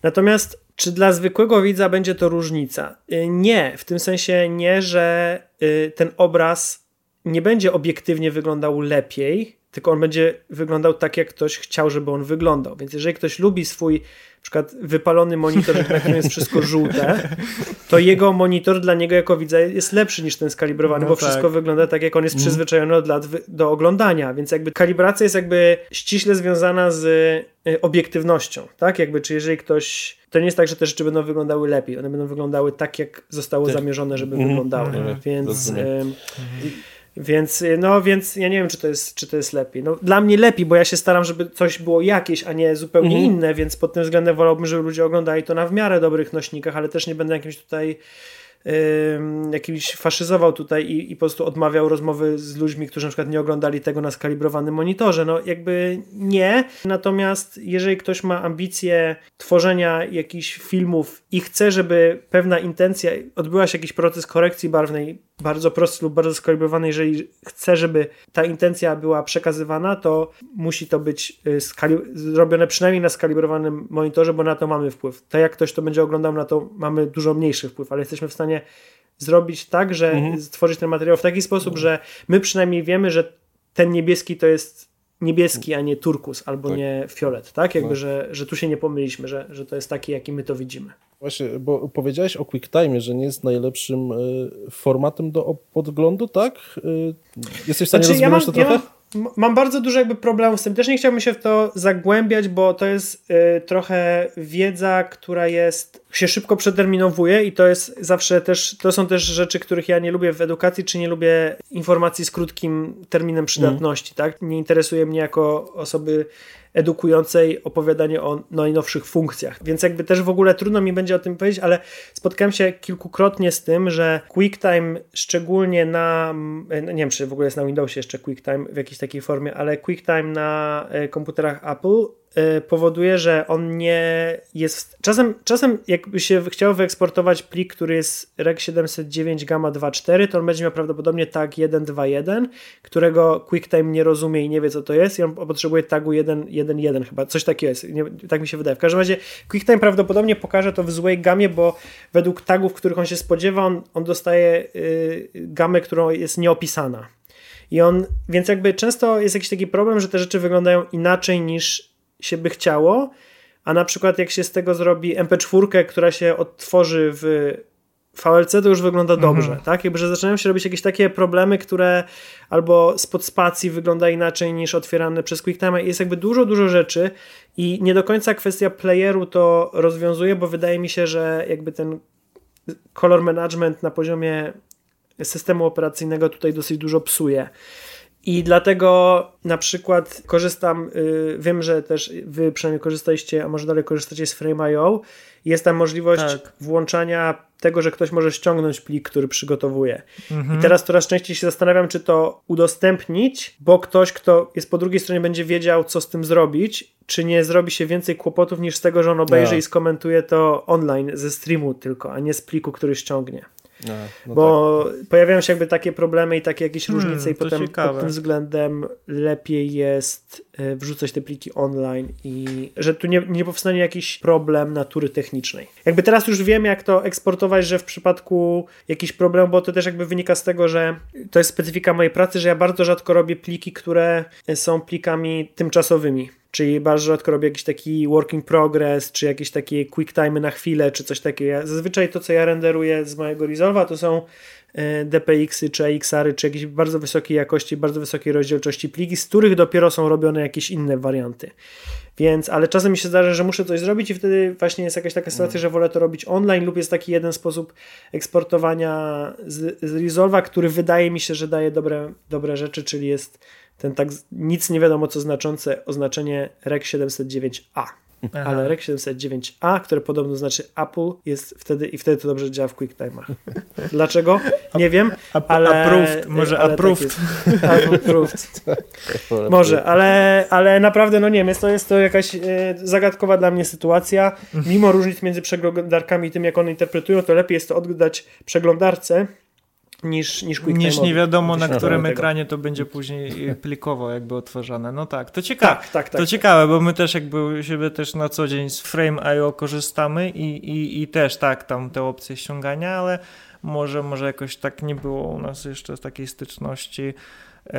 Natomiast czy dla zwykłego widza będzie to różnica? E, nie, w tym sensie nie, że e, ten obraz nie będzie obiektywnie wyglądał lepiej, tylko on będzie wyglądał tak, jak ktoś chciał, żeby on wyglądał. Więc jeżeli ktoś lubi swój na przykład wypalony monitor, na którym jest wszystko żółte, to jego monitor dla niego jako widza jest lepszy niż ten skalibrowany, no bo tak. wszystko wygląda tak, jak on jest mhm. przyzwyczajony od lat do oglądania. Więc jakby kalibracja jest jakby ściśle związana z y, obiektywnością, tak? Jakby, czy jeżeli ktoś to nie jest tak, że te rzeczy będą wyglądały lepiej. One będą wyglądały tak, jak zostało zamierzone, żeby mm -hmm. wyglądały. Mm -hmm. Więc. Więc, no, więc ja nie wiem, czy to jest, czy to jest lepiej. No, dla mnie lepiej, bo ja się staram, żeby coś było jakieś, a nie zupełnie mhm. inne, więc pod tym względem wolałbym, żeby ludzie oglądali to na w miarę dobrych nośnikach, ale też nie będę jakimś tutaj jakimś faszyzował tutaj i, i po prostu odmawiał rozmowy z ludźmi, którzy na przykład nie oglądali tego na skalibrowanym monitorze. No jakby nie. Natomiast jeżeli ktoś ma ambicje tworzenia jakichś filmów i chce, żeby pewna intencja, odbyła się jakiś proces korekcji barwnej, bardzo prosty lub bardzo skalibrowany, jeżeli chce, żeby ta intencja była przekazywana, to musi to być y, zrobione przynajmniej na skalibrowanym monitorze, bo na to mamy wpływ. To jak ktoś to będzie oglądał, na to mamy dużo mniejszy wpływ, ale jesteśmy w stanie zrobić tak, że mhm. stworzyć ten materiał w taki sposób, że my przynajmniej wiemy, że ten niebieski to jest niebieski, a nie turkus albo tak. nie fiolet, tak? Jakby, no. że, że tu się nie pomyliśmy, że, że to jest taki, jaki my to widzimy. Właśnie, bo powiedziałeś o QuickTime, że nie jest najlepszym y, formatem do podglądu, tak? Y, jesteś w stanie znaczy, rozwinąć ja to trochę? Ja mam mam bardzo dużo jakby problemów z tym. Też nie chciałbym się w to zagłębiać, bo to jest y, trochę wiedza, która jest, się szybko przeterminowuje i to jest zawsze też, to są też rzeczy, których ja nie lubię w edukacji, czy nie lubię informacji z krótkim terminem przydatności, mm. tak? Nie interesuje mnie jako osoby edukującej opowiadanie o najnowszych funkcjach. Więc jakby też w ogóle trudno mi będzie o tym powiedzieć, ale spotkałem się kilkukrotnie z tym, że QuickTime szczególnie na, no nie wiem czy w ogóle jest na Windowsie jeszcze QuickTime w jakiejś takiej formie, ale QuickTime na e, komputerach Apple powoduje, że on nie jest. Czasem, czasem jakby się chciał wyeksportować plik, który jest REC 709 Gamma 2.4, to on będzie miał prawdopodobnie tag 1.2.1, którego QuickTime nie rozumie i nie wie, co to jest, i on potrzebuje tagu 1.1.1 chyba. Coś takiego jest. Nie, tak mi się wydaje. W każdym razie QuickTime prawdopodobnie pokaże to w złej gamie, bo według tagów, których on się spodziewa, on, on dostaje yy, gamę, którą jest nieopisana. I on, więc jakby często jest jakiś taki problem, że te rzeczy wyglądają inaczej niż się by chciało, a na przykład jak się z tego zrobi MP4, która się odtworzy w VLC, to już wygląda mhm. dobrze, mhm. tak? Jakby, że zaczynają się robić jakieś takie problemy, które albo spod spacji wygląda inaczej niż otwierane przez QuickTime. Jest jakby dużo, dużo rzeczy i nie do końca kwestia playeru to rozwiązuje, bo wydaje mi się, że jakby ten color management na poziomie systemu operacyjnego tutaj dosyć dużo psuje. I dlatego na przykład korzystam, yy, wiem, że też wy przynajmniej korzystaliście, a może dalej korzystacie z Frame.io. Jest tam możliwość tak. włączania tego, że ktoś może ściągnąć plik, który przygotowuje. Mhm. I teraz coraz częściej się zastanawiam, czy to udostępnić, bo ktoś, kto jest po drugiej stronie, będzie wiedział, co z tym zrobić, czy nie zrobi się więcej kłopotów niż z tego, że on obejrzy no. i skomentuje to online ze streamu tylko, a nie z pliku, który ściągnie. No, no bo tak. pojawiają się jakby takie problemy i takie jakieś hmm, różnice i potem ciekawe. pod tym względem lepiej jest e, wrzucać te pliki online i że tu nie, nie powstanie jakiś problem natury technicznej. Jakby teraz już wiem jak to eksportować, że w przypadku jakiś problem, bo to też jakby wynika z tego, że to jest specyfika mojej pracy, że ja bardzo rzadko robię pliki, które są plikami tymczasowymi czyli bardzo rzadko robię jakiś taki working progress, czy jakieś takie quick time na chwilę, czy coś takiego. Zazwyczaj to, co ja renderuję z mojego Resolve'a, to są e, DPX-y, czy AXR-y, czy jakieś bardzo wysokiej jakości, bardzo wysokiej rozdzielczości pliki, z których dopiero są robione jakieś inne warianty. Więc, ale czasem mi się zdarza, że muszę coś zrobić i wtedy właśnie jest jakaś taka sytuacja, mm. że wolę to robić online lub jest taki jeden sposób eksportowania z, z Resolve'a, który wydaje mi się, że daje dobre, dobre rzeczy, czyli jest ten tak nic nie wiadomo co znaczące oznaczenie REC 709A. Aha. Ale REC 709A, które podobno znaczy Apple, jest wtedy i wtedy to dobrze działa w QuickTime'ach. Dlaczego? Nie wiem, ale... Approved, może ale tak approved. Tak approved. może, ale, ale naprawdę, no nie wiem, jest to, jest to jakaś e, zagadkowa dla mnie sytuacja. Mimo różnic między przeglądarkami i tym, jak one interpretują, to lepiej jest to oddać przeglądarce, niż, niż Quick Niż nie wiadomo na którym ekranie to będzie później plikowo jakby odtwarzane. No tak, to ciekawe. Tak, tak, tak, to ciekawe, bo my też jakby u siebie też na co dzień z Frame.io korzystamy i, i, i też tak, tam te opcje ściągania, ale może, może jakoś tak nie było u nas jeszcze takiej styczności e,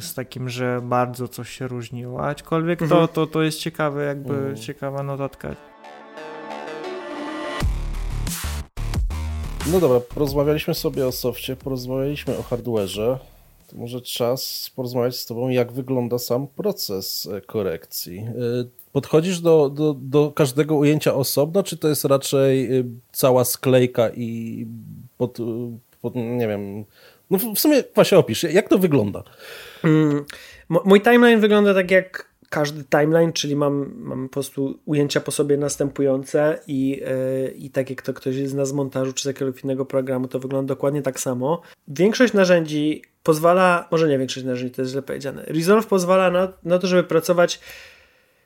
z takim, że bardzo coś się różniło. Aczkolwiek mhm. to, to, to jest ciekawe, jakby mhm. ciekawa notatka. No dobra, porozmawialiśmy sobie o softie, porozmawialiśmy o hardware'ze. To może czas porozmawiać z Tobą, jak wygląda sam proces e, korekcji. E, podchodzisz do, do, do każdego ujęcia osobno, czy to jest raczej e, cała sklejka i pod, pod nie wiem, no w sumie właśnie opisz, jak to wygląda? Mm, mój timeline wygląda tak jak każdy timeline, czyli mam, mam po prostu ujęcia po sobie następujące i, yy, i tak jak to ktoś zna z montażu czy z jakiegoś innego programu, to wygląda dokładnie tak samo. Większość narzędzi pozwala, może nie większość narzędzi, to jest źle powiedziane, Resolve pozwala na, na to, żeby pracować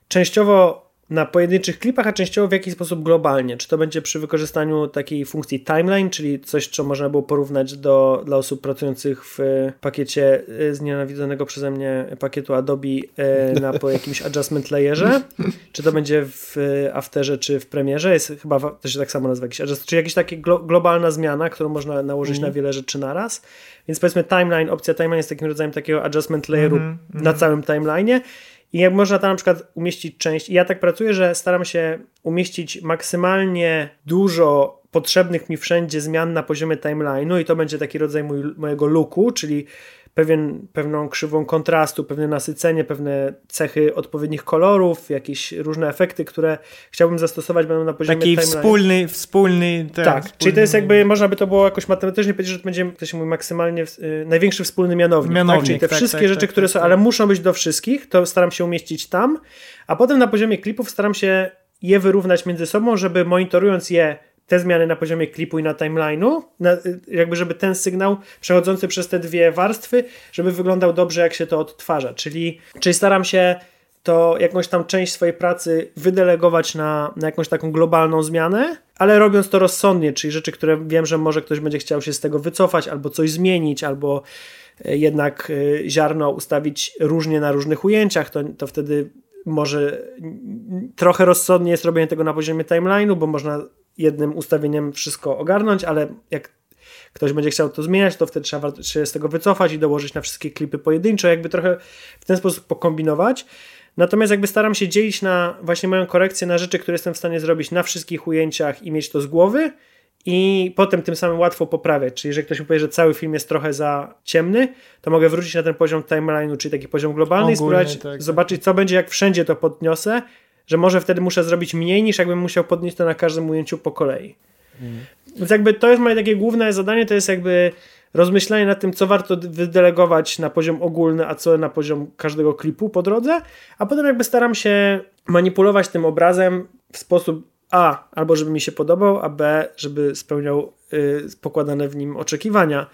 częściowo na pojedynczych klipach, a częściowo w jakiś sposób globalnie. Czy to będzie przy wykorzystaniu takiej funkcji timeline, czyli coś, co można było porównać do, dla osób pracujących w pakiecie y, znienawidzonego przeze mnie pakietu Adobe y, na po jakimś adjustment layerze, czy to będzie w Afterze, czy w Premierze, jest chyba, to się tak samo nazywa, jakiś adjust, czy jakaś taka glo, globalna zmiana, którą można nałożyć mm. na wiele rzeczy naraz. Więc powiedzmy timeline, opcja timeline jest takim rodzajem takiego adjustment layeru mm -hmm. na całym timeline'ie i jak można tam na przykład umieścić część, i ja tak pracuję, że staram się umieścić maksymalnie dużo potrzebnych mi wszędzie zmian na poziomie timeline'u i to będzie taki rodzaj mój, mojego looku, czyli pewien, pewną krzywą kontrastu, pewne nasycenie, pewne cechy odpowiednich kolorów, jakieś różne efekty, które chciałbym zastosować będą na poziomie Taki wspólny, wspólny ten, Tak, wspólny... czyli to jest jakby, można by to było jakoś matematycznie powiedzieć, że to będzie, to się mówi maksymalnie, y, największy wspólny mianownik, mianownik tak? czyli te tak, wszystkie tak, rzeczy, tak, które tak, są, ale muszą być do wszystkich, to staram się umieścić tam, a potem na poziomie klipów staram się je wyrównać między sobą, żeby monitorując je te zmiany na poziomie klipu i na timeline'u, jakby żeby ten sygnał przechodzący przez te dwie warstwy, żeby wyglądał dobrze, jak się to odtwarza. Czyli, czyli staram się to jakąś tam część swojej pracy wydelegować na, na jakąś taką globalną zmianę, ale robiąc to rozsądnie, czyli rzeczy, które wiem, że może ktoś będzie chciał się z tego wycofać, albo coś zmienić, albo e, jednak e, ziarno ustawić różnie na różnych ujęciach, to, to wtedy może trochę rozsądnie jest robienie tego na poziomie timeline'u, bo można jednym ustawieniem wszystko ogarnąć, ale jak ktoś będzie chciał to zmieniać, to wtedy trzeba się z tego wycofać i dołożyć na wszystkie klipy pojedynczo, jakby trochę w ten sposób pokombinować. Natomiast jakby staram się dzielić na właśnie moją korekcję na rzeczy, które jestem w stanie zrobić na wszystkich ujęciach i mieć to z głowy i potem tym samym łatwo poprawiać. Czyli jeżeli ktoś mi powie, że cały film jest trochę za ciemny, to mogę wrócić na ten poziom timeline'u, czyli taki poziom globalny Ogólnie, i spróbować tak, zobaczyć, tak. co będzie, jak wszędzie to podniosę że może wtedy muszę zrobić mniej niż jakbym musiał podnieść to na każdym ujęciu po kolei. Mm. Więc jakby to jest moje takie główne zadanie, to jest jakby rozmyślanie nad tym, co warto wydelegować na poziom ogólny, a co na poziom każdego klipu po drodze, a potem jakby staram się manipulować tym obrazem w sposób a, albo żeby mi się podobał, a B, żeby spełniał pokładane w nim oczekiwania.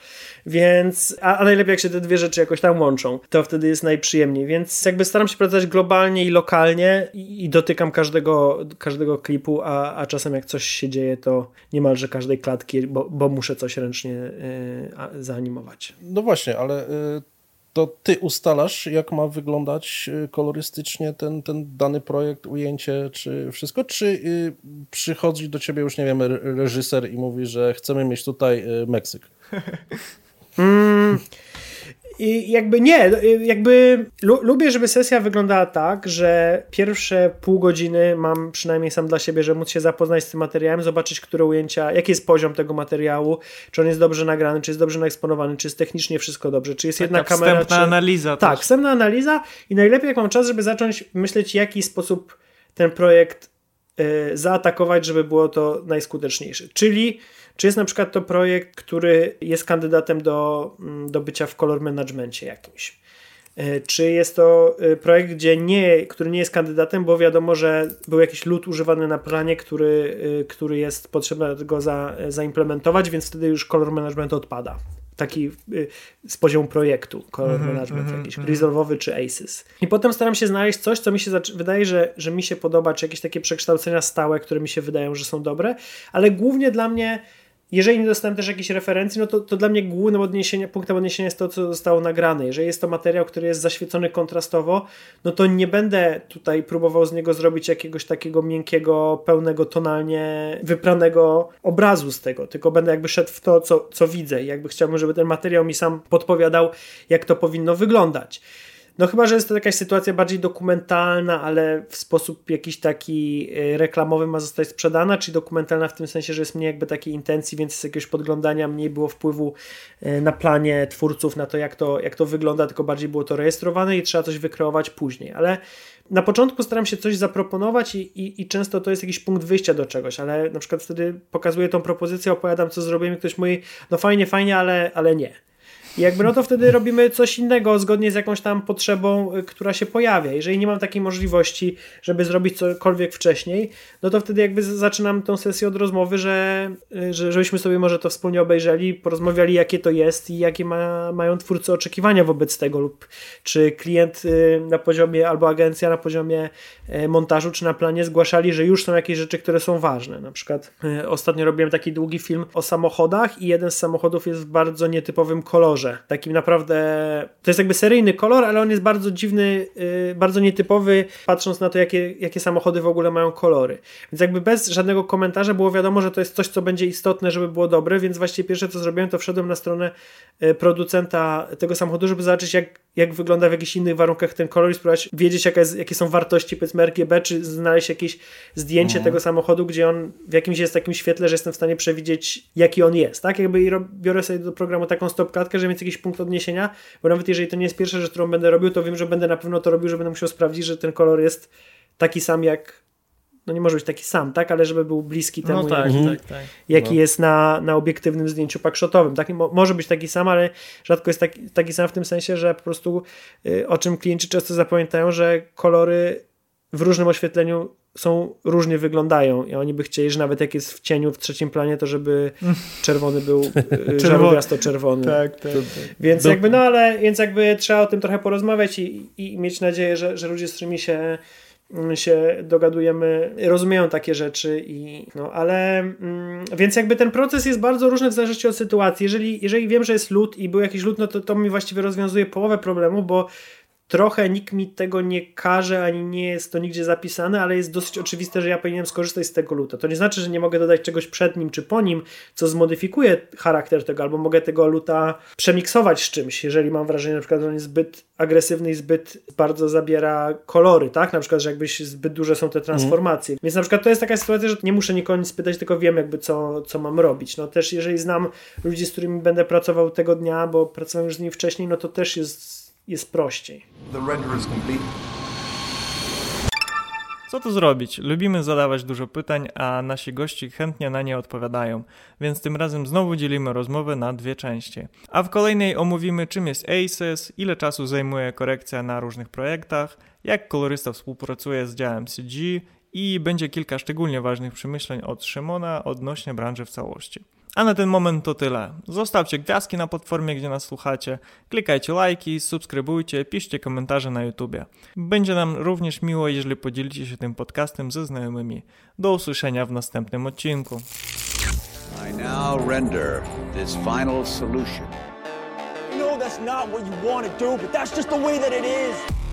Więc, a, a, najlepiej jak się te dwie rzeczy jakoś tam łączą, to wtedy jest najprzyjemniej. Więc jakby staram się pracować globalnie i lokalnie i, i dotykam każdego, każdego klipu, a, a czasem jak coś się dzieje, to niemalże każdej klatki, bo, bo muszę coś ręcznie y, zaanimować. No właśnie, ale y, to ty ustalasz, jak ma wyglądać y, kolorystycznie ten, ten dany projekt, ujęcie, czy wszystko, czy y, przychodzi do ciebie już, nie wiem, reżyser i mówi, że chcemy mieć tutaj y, Meksyk? mm, i jakby nie, jakby lubię, żeby sesja wyglądała tak, że pierwsze pół godziny mam przynajmniej sam dla siebie, że móc się zapoznać z tym materiałem, zobaczyć, które ujęcia, jaki jest poziom tego materiału, czy on jest dobrze nagrany, czy jest dobrze naeksponowany, czy jest technicznie wszystko dobrze, czy jest Taka jedna kamera. Wstępna czy... analiza. Tak, też. wstępna analiza i najlepiej jak mam czas, żeby zacząć myśleć, w jaki sposób ten projekt y, zaatakować, żeby było to najskuteczniejsze. Czyli czy jest na przykład to projekt, który jest kandydatem do, mm, do bycia w color managemencie jakimś? E, czy jest to e, projekt, gdzie nie, który nie jest kandydatem, bo wiadomo, że był jakiś lód używany na planie, który, e, który jest potrzebny go za, zaimplementować, więc wtedy już color management odpada. Taki z poziomu projektu, color mm -hmm, management mm jakiś, mm czy ACES. I potem staram się znaleźć coś, co mi się wydaje, że, że mi się podoba, czy jakieś takie przekształcenia stałe, które mi się wydają, że są dobre, ale głównie dla mnie jeżeli nie dostałem też jakiejś referencji, no to, to dla mnie głównym odniesienia, punktem odniesienia jest to, co zostało nagrane. Jeżeli jest to materiał, który jest zaświecony kontrastowo, no to nie będę tutaj próbował z niego zrobić jakiegoś takiego miękkiego, pełnego tonalnie wypranego obrazu z tego, tylko będę jakby szedł w to, co, co widzę i jakby chciałbym, żeby ten materiał mi sam podpowiadał, jak to powinno wyglądać. No chyba, że jest to jakaś sytuacja bardziej dokumentalna, ale w sposób jakiś taki e, reklamowy ma zostać sprzedana, czy dokumentalna w tym sensie, że jest mniej jakby takiej intencji, więc z jakiegoś podglądania mniej było wpływu e, na planie twórców na to jak, to, jak to wygląda, tylko bardziej było to rejestrowane i trzeba coś wykreować później. Ale na początku staram się coś zaproponować i, i, i, często to jest jakiś punkt wyjścia do czegoś, ale na przykład wtedy pokazuję tą propozycję, opowiadam co zrobimy, ktoś mówi, no fajnie, fajnie, ale, ale nie. Jakby no to wtedy robimy coś innego zgodnie z jakąś tam potrzebą, y, która się pojawia. Jeżeli nie mam takiej możliwości, żeby zrobić cokolwiek wcześniej, no to wtedy jakby zaczynam tą sesję od rozmowy, że, y, że żebyśmy sobie może to wspólnie obejrzeli, porozmawiali jakie to jest i jakie ma, mają twórcy oczekiwania wobec tego lub czy klient y, na poziomie albo agencja na poziomie montażu czy na planie zgłaszali, że już są jakieś rzeczy, które są ważne. Na przykład ostatnio robiłem taki długi film o samochodach i jeden z samochodów jest w bardzo nietypowym kolorze. Takim naprawdę, to jest jakby seryjny kolor, ale on jest bardzo dziwny, yy, bardzo nietypowy, patrząc na to, jakie, jakie samochody w ogóle mają kolory. Więc jakby bez żadnego komentarza było wiadomo, że to jest coś, co będzie istotne, żeby było dobre, więc właściwie pierwsze, co zrobiłem, to wszedłem na stronę y, producenta tego samochodu, żeby zobaczyć, jak, jak wygląda w jakichś innych warunkach ten kolor i spróbować wiedzieć, jaka jest, jakie są wartości, powiedzmy RGB, czy znaleźć jakieś zdjęcie mhm. tego samochodu, gdzie on w jakimś jest takim świetle, że jestem w stanie przewidzieć, jaki on jest, tak? Jakby i biorę sobie do programu taką stopklatkę, żeby mieć jakiś punkt odniesienia, bo nawet jeżeli to nie jest pierwsza rzecz, którą będę robił, to wiem, że będę na pewno to robił, że będę musiał sprawdzić, że ten kolor jest taki sam jak no nie może być taki sam, tak, ale żeby był bliski temu, no tak, jaki, tak, tak. jaki no. jest na, na obiektywnym zdjęciu pakszotowym. Tak? Mo może być taki sam, ale rzadko jest taki, taki sam w tym sensie, że po prostu y, o czym klienci często zapamiętają, że kolory w różnym oświetleniu są różnie wyglądają i oni by chcieli, że nawet jak jest w cieniu w trzecim planie, to żeby czerwony był y, żarówiasto czerwony. Tak, tak, tak. Więc Do... jakby, no ale więc jakby trzeba o tym trochę porozmawiać i, i mieć nadzieję, że, że ludzie, z którymi się mm, się dogadujemy, rozumieją takie rzeczy i no, ale mm, więc jakby ten proces jest bardzo różny w zależności od sytuacji. Jeżeli, jeżeli wiem, że jest lód i był jakiś lód, no to to mi właściwie rozwiązuje połowę problemu, bo trochę nikt mi tego nie każe, ani nie jest to nigdzie zapisane, ale jest dosyć oczywiste, że ja powinienem skorzystać z tego luta. To nie znaczy, że nie mogę dodać czegoś przed nim czy po nim, co zmodyfikuje charakter tego, albo mogę tego luta przemiksować z czymś, jeżeli mam wrażenie, na przykład, że on jest zbyt agresywny i zbyt bardzo zabiera kolory, tak? Na przykład, że jakbyś zbyt duże są te transformacje. Mm. Więc na przykład to jest taka sytuacja, że nie muszę nikogo nic pytać, tylko wiem jakby co, co mam robić. No też jeżeli znam ludzi, z którymi będę pracował tego dnia, bo pracowałem już z nimi wcześniej, no to też jest jest prościej. Co tu zrobić? Lubimy zadawać dużo pytań, a nasi gości chętnie na nie odpowiadają, więc tym razem znowu dzielimy rozmowę na dwie części. A w kolejnej omówimy czym jest ACES, ile czasu zajmuje korekcja na różnych projektach, jak kolorysta współpracuje z działem CG i będzie kilka szczególnie ważnych przemyśleń od Szymona odnośnie branży w całości. A na ten moment to tyle. Zostawcie gwiazdki na platformie, gdzie nas słuchacie, klikajcie lajki, subskrybujcie, piszcie komentarze na YouTubie. Będzie nam również miło, jeżeli podzielicie się tym podcastem ze znajomymi. Do usłyszenia w następnym odcinku. I now render this final solution. No, that's not what you want to do, but that's just the way that it is.